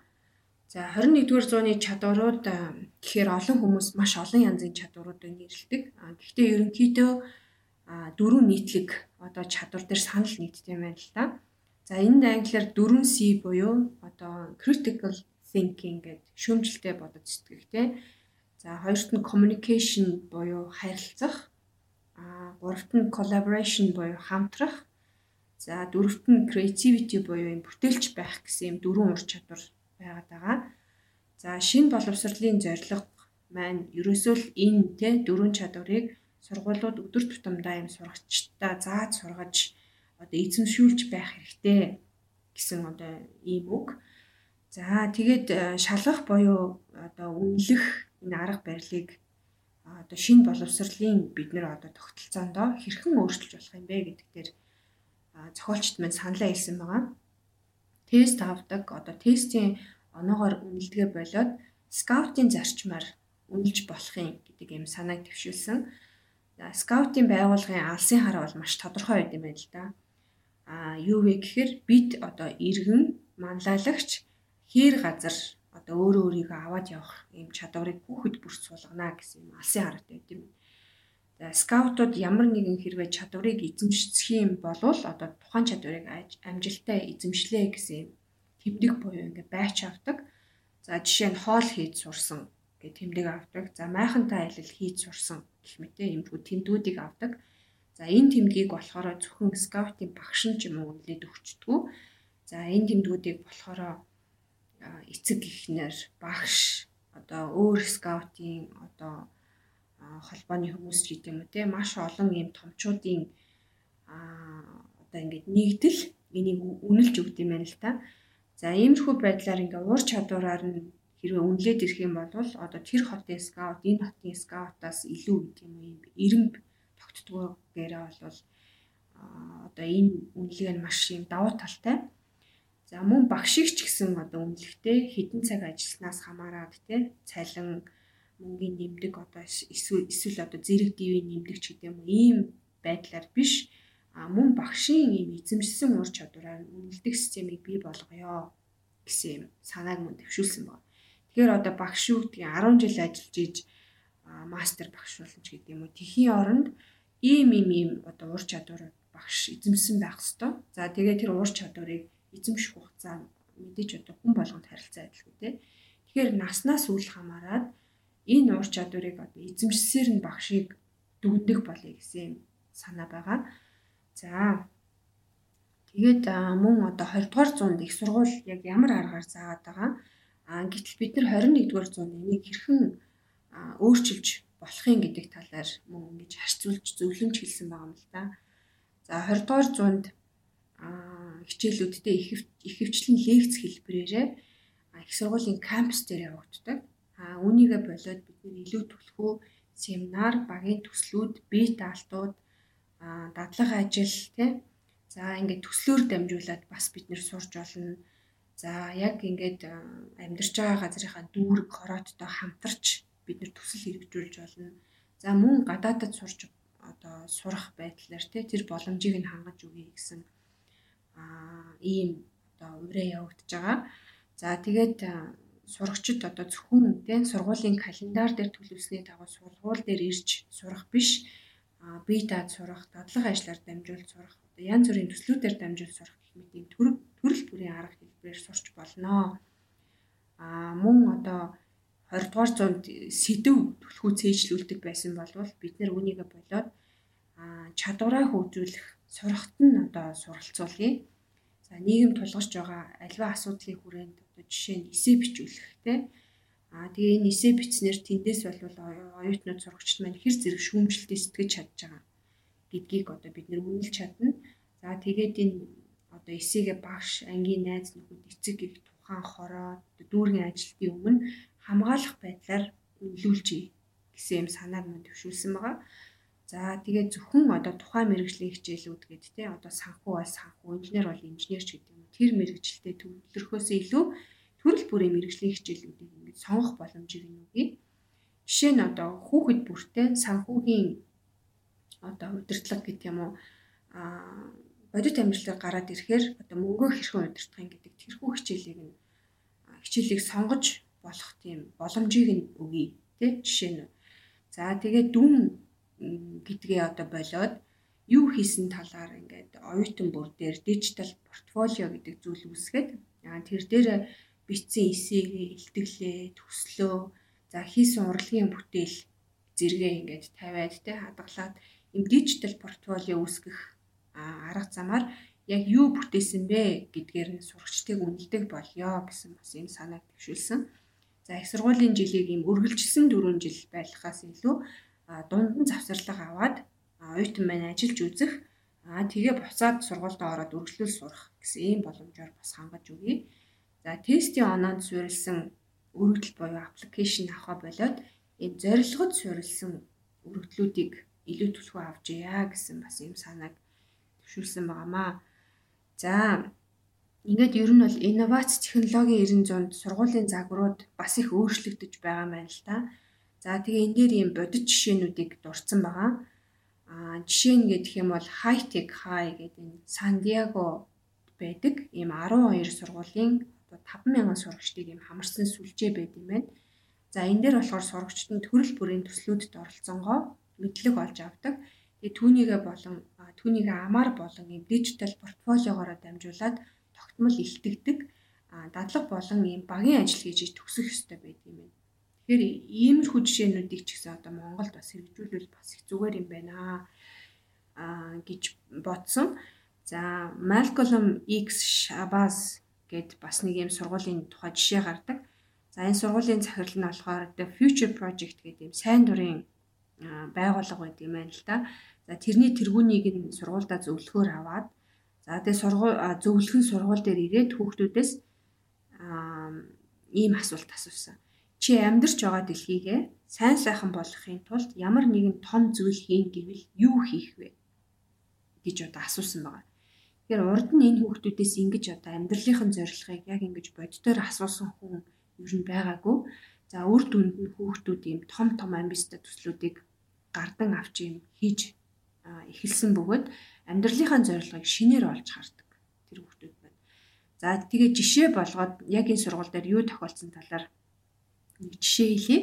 За 21-р зууны чадварууд гэхээр олон хүмүүс маш олон янзын чадваруудыг нэрлэдэг. Гэхдээ ерөнхийдөө дөрвөн нийтлэг одоо чадвар дээр санал юм байна л да. За энд англиар 4C буюу одоо critical thinking гэдэг шүүмжлэлтэй бодож сэтгэх тийм За хоёрт нь communication буюу харилцах. А гуравт нь collaboration буюу хамтрах. За дөрөвт нь creativity буюу юм бүтээлч байх гэсэн юм дөрвөн ур чадвар байгаад байгаа. За шинэ боловсролын зорилго маань ерөөсөө л энэ тэ дөрвөн чадварыг сургуулиуд өдөр тутамдаа юм сурагчдаа зааж сургаж одоо эзэмшүүлж байх хэрэгтэй гэсэн одоо ийм үг. За тэгээд шалгах буюу одоо үнэлэх энэ арга барилыг одоо шинэ боловсролын бид нэр одоо тогтолцоондоо хэрхэн өөрчилж болох юм бэ гэдэг дээр зохиолчд мань саналаа хэлсэн байгаа. Тест авдаг одоо тестийн оноогоор үнэлдэгэ болоод скаутын зарчмаар үнэлж болохын гэдэг юм санааг төвшүүлсэн. Скаутын байгууллагын алсын хараа бол маш тодорхой байд юм байна л да. А юу вэ гэхээр бид одоо иргэн манлайлагч хээр газар одоо өөрөө өөрийгөө аваад явах ийм чадварыг хүүхэд бүрт суулгана гэсэн юм алсын хараатай байт юм. За скаутууд ямар нэгэн хэрвээ чадварыг эзэмших юм бол одоо тухайн чадварыг амжилттай эзэмшлээ гэсэн юм тэмдэг буюу ингээ байч авдаг. За жишээ нь хоол хийж сурсан гэх тэмдэг авдаг. За майхантай аялал хийж сурсан гэх мэт иймэрхүү тэмдгүүдийг авдаг. За энэ тэмдгийг болохоор зөвхөн скаутын багш нь ч юм уу үнэлээд өгчдөг. За энэ тэмдгүүдийг болохоор эцэг эхнэр багш одоо өөр скаутын одоо холбооны хүмүүс ч гэдэм үү те маш олон ийм томчуудын одоо ингээд нэгдэл энийг үнэлж өгд юм байна л та. За иймэрхүү байдлаар ингээ уур чадвараар нь хэрвээ үнэлээд ирэх юм бол одоо тэр хотын скаут энэ хотын скаутаас илүү гэдэг юм ийм эренб тогтдгоогээрээ бол одоо энэ үнэлгээ нь маш юм давуу талтай. За мөн багшиг ч гэсэн одоо үнэлэхдээ хідэн цаг ажилласнаас хамаарат те цалин мөнгөний нэмдэг одоо эсвэл эсвэл одоо зэрэг дивийн нэмдэг ч гэдэг юм ийм байдлаар биш а мөн багшийн ийм эзэмшсэн ур чадвараар үнэлдэг системийг бий болгоё гэсэн юм санааг мөн төвшүүлсэн байна. Тэгэхээр одоо багш юу гэдгийг 10 жил ажиллаж иж мастер багш болно ч гэдэг юм уу. Тэхийн оронд ийм ийм ийм одоо ур чадвар багш эзэмсэн байх хэвээр. За тэгээ тэр ур чадварыг эзэмших хугацаа мэдээж одоо хүн болгонд харилцаа адилгүй тий. Тэгэхээр наснаас үл хамааран энэ ур чадварыг одоо эзэмшсээр нь багшийг дүгнэх болъё гэсэн санаа байгаа. За тэгээд мөн одоо 20 дугаар зуунд их сургууль яг ямар аргаар заагаад байгаа. А гэтэл бид нар 21-р зуунд энийг хэрхэн өөрчилж болохын гэдэг талаар мөн ингэж харьцуулж зөвлөмж хэлсэн байгаа юм л да. За 20-р зуунд хичээлүүдтэй их хвчлэн лекц хэлбэрээрээ их сургуулийн кампус дээр явагддаг. А үүнийгээ болоод бид илүү түлхүү семинар, багийн төслүүд, бие даалтууд, дадлага ажил тий. За ингээд төслөөр дамжуулаад бас бид нэр сурж болно. За яг ингээд амьдарч байгаа газрынхаа дүүрэг хорооттой хамтарч бид нэр төсөл хэрэгжүүлж болно. За мөн гадаадад сурч одоо сурах байдлаар тий тэр боломжийг нь хангаж өгье гэсэн ийм одоо ураа явагдаж байгаа. За тэгээд сурагчид одоо зөвхөн тийм сургуулийн календар дээр төлөвлөсний дагуу сургууль дээр ирж сурах биш бие даад сурах, дадлага ажлаар дамжуулж сурах, одоо янз бүрийн төслүүдээр дамжуулж сурах гэх мэт төрөл төрөл бүрийн арга хэлбэрээр сурч болно. Аа мөн одоо 20 дугаар зуунд сэдв төлхөө цээжлүүлдэг байсан болвол бид нэр үүнийгээ болоод чадвараа хөгжүүлэх сурахт нь одоо суралцуулъя. За нийгэм тулгарч байгаа альва асуудлын хүрээнд одоо жишээ нь эсэ бичүүлэх те. Аа тэгээ энэ эсэ бичснээр тэндээс болвол оюутнууд сурагчид маань хэр зэрэг шүүмжлэлтээ сэтгэж чадж байгаа гэдгийг одоо бид нэр үнэлж чадна. За тэгээд энэ одоо эсэгээ багш, ангийн найз нөхөд эцэг их тухайн хороо дүүргийн ажилтны өмнө хамгаалах байдлаар үнэлүүлжээ гэсэн юм санааг мань төвшүүлсэн байгаа. За тэгээд зөвхөн одоо тухайн мэрэгжлийн хичээлүүд гэдэг те одоо санхүү бол санхүү, инженер бол инженерч гэдэг юм. Тэр мэрэгчлэлтэй төвлөрөхөөс илүү төрөл бүрийн мэрэгжлийн хичээлүүдийг ингээд сонгох боломжийг нүгий. Жишээ нь одоо хүүхэд бүртээ санхүүгийн одоо удирдлага гэдэг юм уу а бодит амьдралаар гараад ирэхээр одоо мөнгөө хэрхэн удирдах гэдэг тэрхүү хичээлийг нь хичээлийг сонгож болох тийм боломжийг нь өгье тий жишээ нь. За тэгээд дүн гэдгээ одоо болоод юу хийсэн талаар ингээд оюутан бүр дээр дижитал портфолио гэдэг зүйл үүсгээд тэр дээр бичсэн эсээгээ илтгэлээ төслөө за хийсэн урлагийн бүтээл зэрэгээ ингээд тавиад те хадгалаад им дижитал портфолио үүсгэх арга замаар яг юу бүтээсэн бэ гэдгээр нь сурагчдыг үнэлдэг болёо гэсэн бас юм санааг төвшүүлсэн. За их сургуулийн жилийг им үргэлжилсэн 4 жил байлгахаас илүү дунд нь завсарлага аваад оюутан маань ажиллаж үзэх аа тэгээ буцаад сургуульд ороод үргэлжлүүл сурах гэсэн ийм боломжоор бас хангаж өгье. За тестийн оноонд суурилсан өргөдөл буюу аппликейшн авах болоод ийм зорилгод суурилсан өргөдлүүдийг илүү түлхүү авч яа гэсэн бас ийм санааг төвшүүлсэн байнамаа. За ингээд ер нь бол инновац технологийн 900-д сургуулийн загварууд бас их өөрчлөгдөж байгаа юм байна л та. За тэгээ энэ дээр ийм бодит жишээнүүдийг дурдсан байгаа. Аа жишээ нь гэх юм бол High Tech High гэдэг энэ Сан Диего байдаг. Ийм 12 сургуулийн одоо 5000 сурагчдыг ийм хамарсан сүлжээ байд юм байна. За энэ дээр болохоор сурагчид нь төрөл бүрийн төслүүдэд оролцсонгоо мэдлэг олж авдаг. Тэгээ түүнийгээ болон түүнийгээ амаар болон ийм дижитал портфолиогоор дамжуулаад тогтмол илтгэдэг дадлаг болон ийм багийн ажил хийж төгсөх ёстой байдаг юм байна. Тэгэхээр иймэрхүү жишээнүүдийг ч гэсэн одоо Монголд бас хэрэгжүүлвэл бас их зүгээр юм байна аа гэж бодсон. За Malcolm X Shabazz гэд бас нэг юм сургуулийн тухай жишээ гардаг. За энэ сургуулийн захирал нь болохоор The Future Project гэдэг юм сайн дурын байгууллага байдаг юм байна л да. За тэрний тэргүүнийг нь сургуульдаа зөвлөхөөр аваад за тэгээ сургууль зөвлөх нь сургууль дээр ирээд хүүхдүүдээс ийм асуулт асуусан чи амьдарч байгаа дэлхийгээ сайн сайхан болгохын тулд ямар нэгэн том зүйл хийн гэвэл юу хийх вэ гэж одоо асуусан байгаа. Тэгэхээр урд нь энэ хүүхдүүдээс ингэж одоо амьдралынхын зорилгыг яг ингэж боддоор асуусан хүн ер нь байгаагүй. За үр дүнд нь хүүхдүүд ийм том том амбицтай төслүүдийг гардан авч ийм хийж эхэлсэн бөгөөд амьдралынхаа зорилгыг шинээр олж хардаг тэр хүүхдүүд байна. За тэгээ жишээ болгоод яг энэ сургууль дээр юу тохиолдсон талаар нэг жишээ хэлье.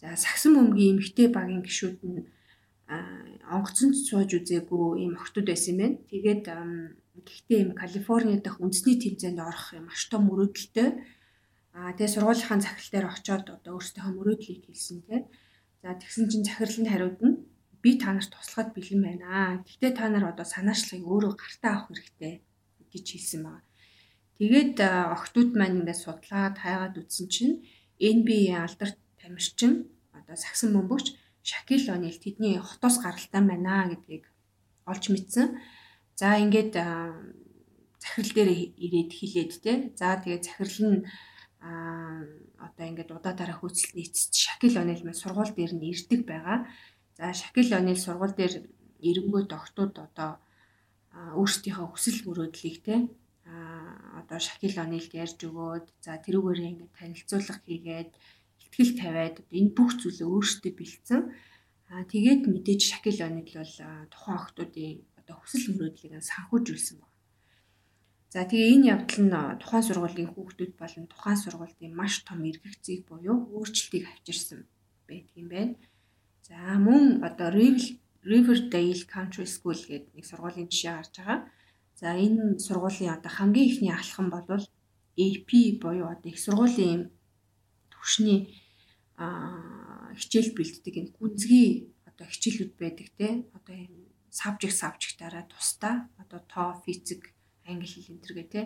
За сагсан бөмбөгийн эмгтэй багийн гишүүд нь онгоцонд сууж үзээгүй ийм охтууд байсан юм байна. Тэгээд гэхдээ ийм Калифорни дахь үндэсний тэмцээнд орох юм маш том мөрөөдөлтэй. Аа тэгээ сургуулийнхаа захирал дээр очиод одоо өөрсдийнхөө мөрөөдлийг хэлсэн тий. За тэгсэн чинь захирлын хариуд нь би та нарт туслахад бэлэн байна. Гэхдээ та нар одоо санаачлагыг өөрөө гартаа авах хэрэгтэй гэж хэлсэн байна. Тэгээд охтууд маань ингээд судлаад хайгаад үзсэн чинь NBA алдарт тамирчин одоо сагсан бөмбөгч Шакил Онил тэдний хотоос гаралтай байна гэдгийг олж мэдсэн. За ингээд захирал дээр ирээд хилээд те. За тэгээд захирал нь а одоо ингээд удаа дараа хөөцөлд нийцсэн Шакил Онил маань сургууль дээр нь ирдэг байгаа. За Шакил Онил сургууль дээр эренгөө доктууд одоо өөрсдийнхөө хүсэл мөрөөдлийг те а одоо Шакил Онилд ярьж өгөөд за тэрүүгээр ингээд танилцуулга хийгээд ихтгэл тавиад энэ бүх зүйлээ өөрсдөө бэлдсэн. А тэгээд мэдээж Шакил Онил бол тухайн охтуудын одоо хүсэл мөрөөдлийг санхүүжүүлсэн байна. За тэгээ энэ явдал нь тухайн сургуулийн хүүхдүүд болон тухайн сургуулийн маш том эргэцгийг буюу өөрчлөлтийг авчирсан байдаг юм байна. За мөн одоо Riverdale Country School гэдэг нэг сургуулийн жишээ гарч байгаа. За энэ сургуулийн одоо хамгийн ихний алхам бол AP буюу одоо их сургуулийн төвшний хичээл бэлддэг энэ гүнзгий одоо хичээлүүд байдаг те. Одоо энэ сабжиг сабжигтаараа тусдаа одоо тоо физик англи хэл энэ төргээ те.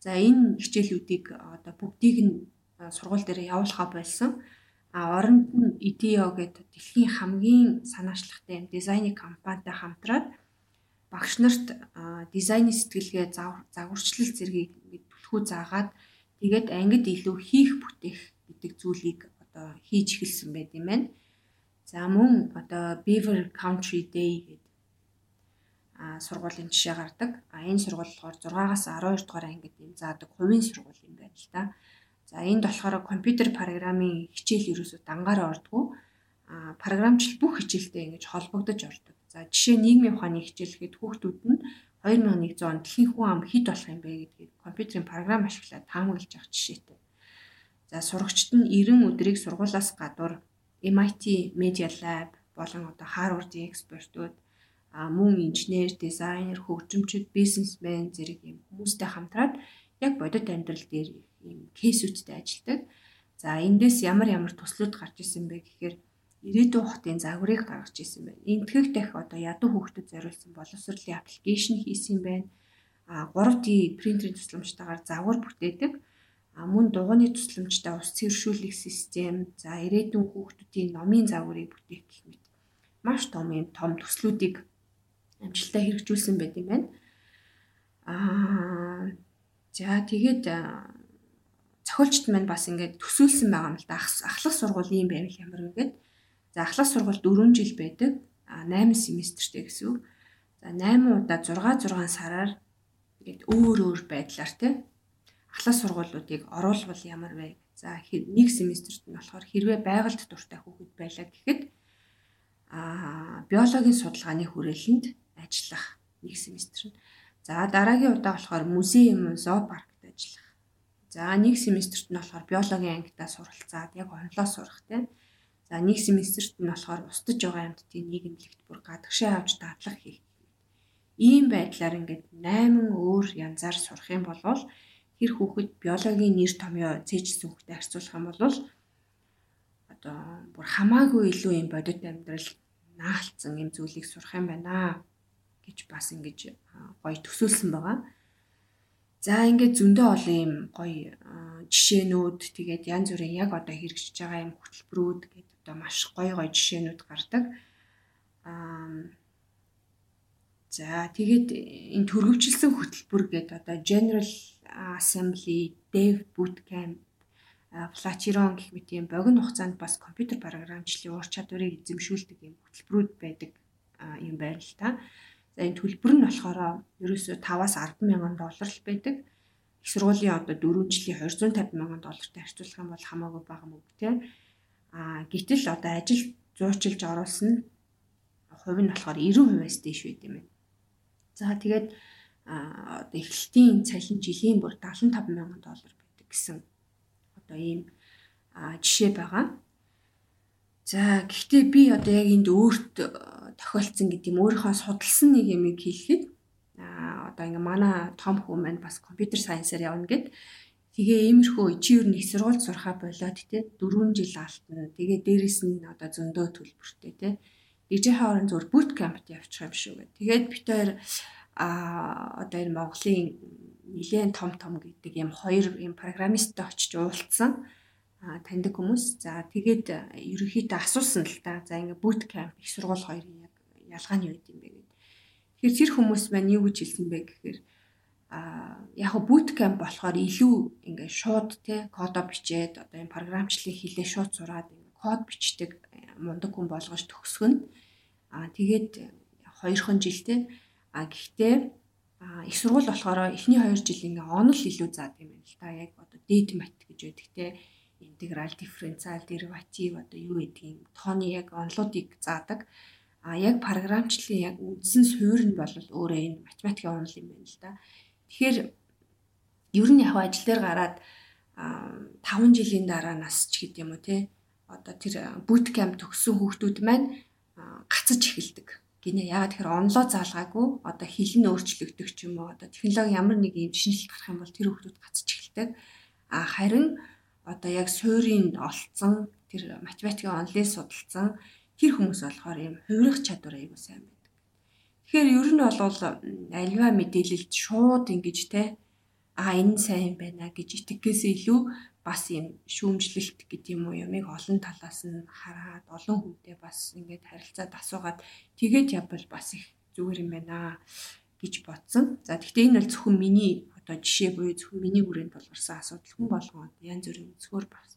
За энэ хичээлүүдийг одоо бүгдийг нь сургууль дээр явуулахаа болсон. А оронд нь IDEO гэдэг дэлхийн хамгийн санаачлагтай дизайны компанитай хамтраад багш нарт дизайны сэтгэлгээ загварчлал зэргийг түлхүү заагаад тэгээд ангид илүү хийх бүтээх гэдэг зүйлийг одоо хийж эхэлсэн байт юм байна. За мөн одоо Beaver Country Day гэдэг сургуулийн жишээ гардаг. А энэ сургууль болохоор 6-аас 12 дугаар ангид юм заадаг хувийн сургууль юм байна л да. За энд болохоор компьютер программын хичээл ерөөсөө дангаараа ордгоо. Програмчлал бүх хичээлтэй ингэж холбогдож ордог. За жишээ нийгмийн ухааны хичээл гэхэд хүүхдүүд нь 2100 он дэлхийн хүн ам хэд болох юм бэ гэдгийг компьютерийн програм ашиглаад таамаглаж авах жишээтэй. За сурагчид нь 90 өдрийг сургуулаас гадуур MIT Media Lab болон одоо Harvard-ийн экспертүүд мөн инженер, дизайнер, хөгжимчид, бизнесмен зэрэг юм хүмүүстэй хамтраад яг бодит амьдрал дээр ийм кейсүүдтэй ажилладаг. За эндээс ямар ямар төслүүд гарч исэн бэ гэхээр ирээдүйн хотын загварыг гаргаж исэн байна. Энтгэх дах одоо ядуу хүүхдэд зориулсан боловсролын аппликейшн хийсэн байна. А 3D принтерийн тусламжтайгаар загвар бүтээдэг. А мөн дугуйны тусламжтай ус цэвэршүүлэх систем, за ирээдүйн хүүхдүүдийн номын загварыг бүтээх гэх мэт маш том юм том төслүүдийг амжилттай хэрэгжүүлсэн байт юм байна. Аа за тэгээд зохиолчт маань бас ингээд төсөөлсөн байгаа юм л да. Ахлах сургууль юм байвал ямар вэ гэд. За ахлах сургууль 4 жил байдаг. А 8 семестртэй гэсэн үг. За 8 удаа 6 6 сараар ингээд өөр өөр байдлаар тий ахлах сургуулиудыг оруулбал ямар вэ? За нэг семестрт нь болохоор хэрвээ байгальд дуртай хүүхэд байлаа гэхэд а биологийн судалгааны хүрээлэнд ажиллах нэг семестр нь. За дараагийн удаа болохоор музейм, зоопаркт ажиллах. За нэг семестрт нь болохоор биологийн ангидаа суралцаад яг онлоо сурах тийм. За нэг семестрт нь болохоор устж байгаа амьтдын нийгэмлэгт бүр гадагшаа авч дадлах хийх. Ийм байдлаар ингээд 8 өөр янзаар сурах юм бол тэр хүүхэд биологийн нэр томьёо цээжсэн хүүхдэд харьцуулах юм бол одоо бүр хамаагүй илүү юм бодит амьдрал наалцсан юм зүйлийг сурах юм байна гэж бас ингэж гоё төсөөлсөн байгаа. За ингээд зөндөө олон юм гоё жишээнүүд тэгээд янз бүрийн яг одоо хэрэгжиж байгаа юм хөтөлбөрүүд гэдэг одоо маш гоё гоё жишээнүүд гардаг. Аа За тэгээд энэ төрөвчлсөн хөтөлбөр гэдэг одоо General Assembly, Dev Bootcamp, Flatiron гэх мэт юм богино хугацаанд бас компьютер програмчлалын ур чадварыг эзэмшүүлдэг юм хөтөлбөрүүд байдаг юм байна л та. За энэ төлбөр нь болохоор ерөөсөө 5-аас 10 мянган доллар л байдаг. Их сургуулийн одоо 4 жилийн 250 мянган доллартай харьцуулах юм бол хамаагүй бага мөнгө тийм. Аа гэтэл одоо ажил зуучилж оруулсан нь хувь нь болохоор 90%-аас дээш байд юм байна. За тэгээд одоо эхлэлтийн цалин жилийн бүр 75 мянган доллар байдаг гэсэн одоо ийм жишээ байгаа. За гэхдээ би одоо яг энд өөрт тохиолдсон гэдэг юм өөрийнхөө судалсан нэг юм хэлэхэд а одоо ингээ манай том хүү маань бас компьютер сайенсаар явна гэд тэгээ иймэрхүү чи юу нэг сургууль сурахаа болоод те 4 жил алтна тэгээ дээрэс нь одоо зөндөө төлбөртэй те дэжийнхээ орон зүгээр бут кампт явчих юм шүү гэд тэгээд бид хоёр а одоо энэ Монголын нэлээд том том гэдэг юм хоёр юм программисттай очиж уулзсан таньдаг хүмүүс. За тэгээд ерөнхийдөө асуусан л да. За ингээ boot camp их сургууль хоёрын яг ялгаа нь юу гэдэм бэ гэдэг. Тэгэхээр тэр хүмүүс маань юу гэж хэлсэн бэ гэхээр яг boot camp болохоор илүү ингээ шууд те кодо бичээд одоо энэ програмчлалыг хийлээ шууд сураад код бичдэг мундаг хүн болгож төгсгөн. А тэгээд хоёрхан жилтэй а гэхдээ их сургууль болохоор эхний 2 жил ингээ онол илүү заад юм байна л да. Яг одоо дээд мат гэж байдаг те интеграл дифференциал дериватив одоо юу гэдгийг тооны яг онлуудыг заадаг. А яг програмчлалын яг үндсэн суурь нь бол өөрөө энэ математикийн онол юм байна л да. Тэгэхээр ер нь яг ажил дээр гараад 5 жилийн дараа нас ч гэдэм үү те одоо тэр boot camp төгссөн хүүхдүүд маань гацаж эхэлдэг. Гинэ яагаад тэгэхээр онлоо заалгаагүй одоо хэл нь өөрчлөгдөх ч юм уу одоо технологи ямар нэг юм шинжилт гарах юм бол тэр хүүхдүүд гацаж эхэлдэг. А харин одоо яг суурийг олцсон тэр математикийн онлыг судалсан тэр хүмүүс болохоор юм хувирах чадвар аягүй сайн байна Тэгэхээр ер нь бол альва мэдээлэлд шууд ингэж те а энэ сайн байна гэж итгэхээс илүү бас юм шүүмжлэлт гэдэг юм уу ямиг олон талаас нь хараад олон хүнтэй бас ингээд харилцаад асуугаад тэгээд явбал бас их зүгээр юм байна гэж бодсон. За гэхдээ энэ бол зөвхөн миний одоо жишээ буюу зөвхөн миний хүрээнд болгарсан асуудал хүн болгоод янз бүрийн зөвхөр бас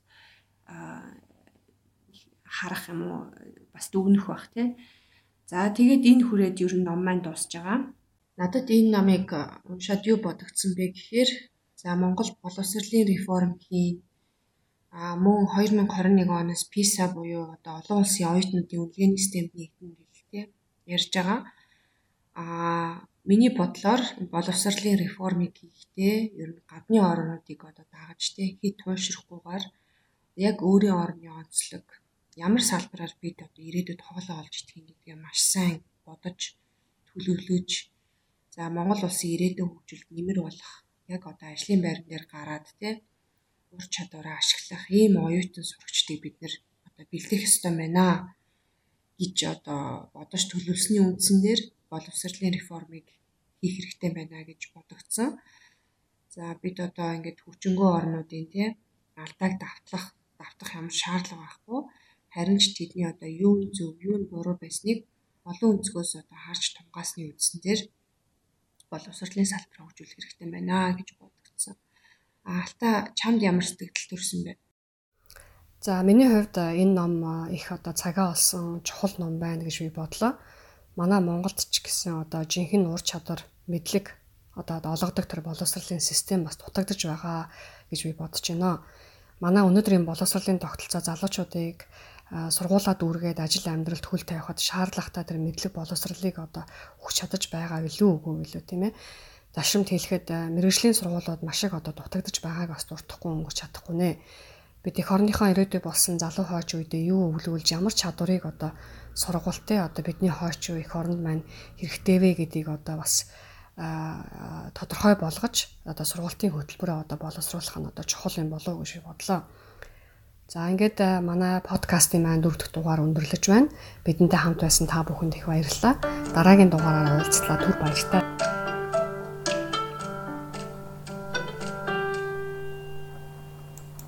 харах юм уу бас дүгнэх бах тий. За тэгээд энэ хүрээд ер нь ном маань дуусж байгаа. Надад энэ номыг уншаад юу бодогдсон бэ гэхээр за Монгол боловсролын реформ хийн а мөн 2021 оноос PISA буюу одоо олон улсын оюутнуудын үнэлгээний системд нэгдэн гэлтэй ярьж байгаа. А миний бодлоор боловсролын реформыг хийхдээ ер нь гадны орнуудыг одоо дагаж тэ хит туйшрахгүйгээр яг өөрийн орны онцлог ямар салбараар бид одоо ирээдүйд хоолоо олж идэх юм гэдгээ маш сайн бодож төлөвлөж за Монгол улсын ирээдүйн хөгжилд нэмэр болох яг одоо ажлын байран дээр гараад тий ур чадвараа ашиглах ийм оюутан сурагчдыг бид нэр одоо бэлдэх ёстой байна гэж одоо бодож төлөвлөсний үндсэн дээр боловсролын реформыг хийх хэрэгтэй байна гэж бодогдсон. За бид одоо ингээд хүчингөө орнуудын тий алдааг давтлах давтах ямар шаардлага байхгүй харин ч тэдний одоо юу нь зөв, юу нь буруу байсныг олон өнцгөөс одоо харж тунгаасны үндсэн дээр боловсролын салбараа хөгжүүлэх хэрэгтэй байна гэж бодогдсон. А алтаа чамд ямар сэтгэл төрсэн бэ? За миний хувьд энэ ном их одоо цагаа олсон чухал ном байна гэж би бодлоо. Манай Монголд ч гэсэн одоо жинхэнэ ур чадвар, мэдлэг одоо олгодог тэр боловсролын систем бас дутагдж байгаа гэж би бодож байна. Манай өнөөдрийн боловсролын тогтолцоо залуучуудыг сургуулаа дүүргээд ажил амьдралд хөл тавихад шаардлагатай тэр мэдлэг боловсролыг одоо өгч чадаж байгаа билүү үгүй билүү тийм ээ. Зашимт хэлэхэд мэрэгжлийн сургуулиуд маш их одоо дутагдж байгааг бас дуртахгүй өнгөрч чадахгүй нэ. Бид эх орныхоо ирээдүй болсон залуу хойч үедээ юу өвлүүлж ямар чадварыг одоо сургуультай одоо бидний хойч эх оронд маань хэрэгтэй вэ гэдгийг одоо бас тодорхой болгож одоо сургуулийн хөтөлбөрөө одоо боловсруулах нь одоо чухал юм болов уу гэж бодлоо. За ингээд э, манай подкастын маань дөрөв дэх дугаар өндөрлөж байна. Бидэнтэй хамт байсан та бүхэнд их баярлалаа. Дараагийн дугаараар уулзлаа түр баяртай.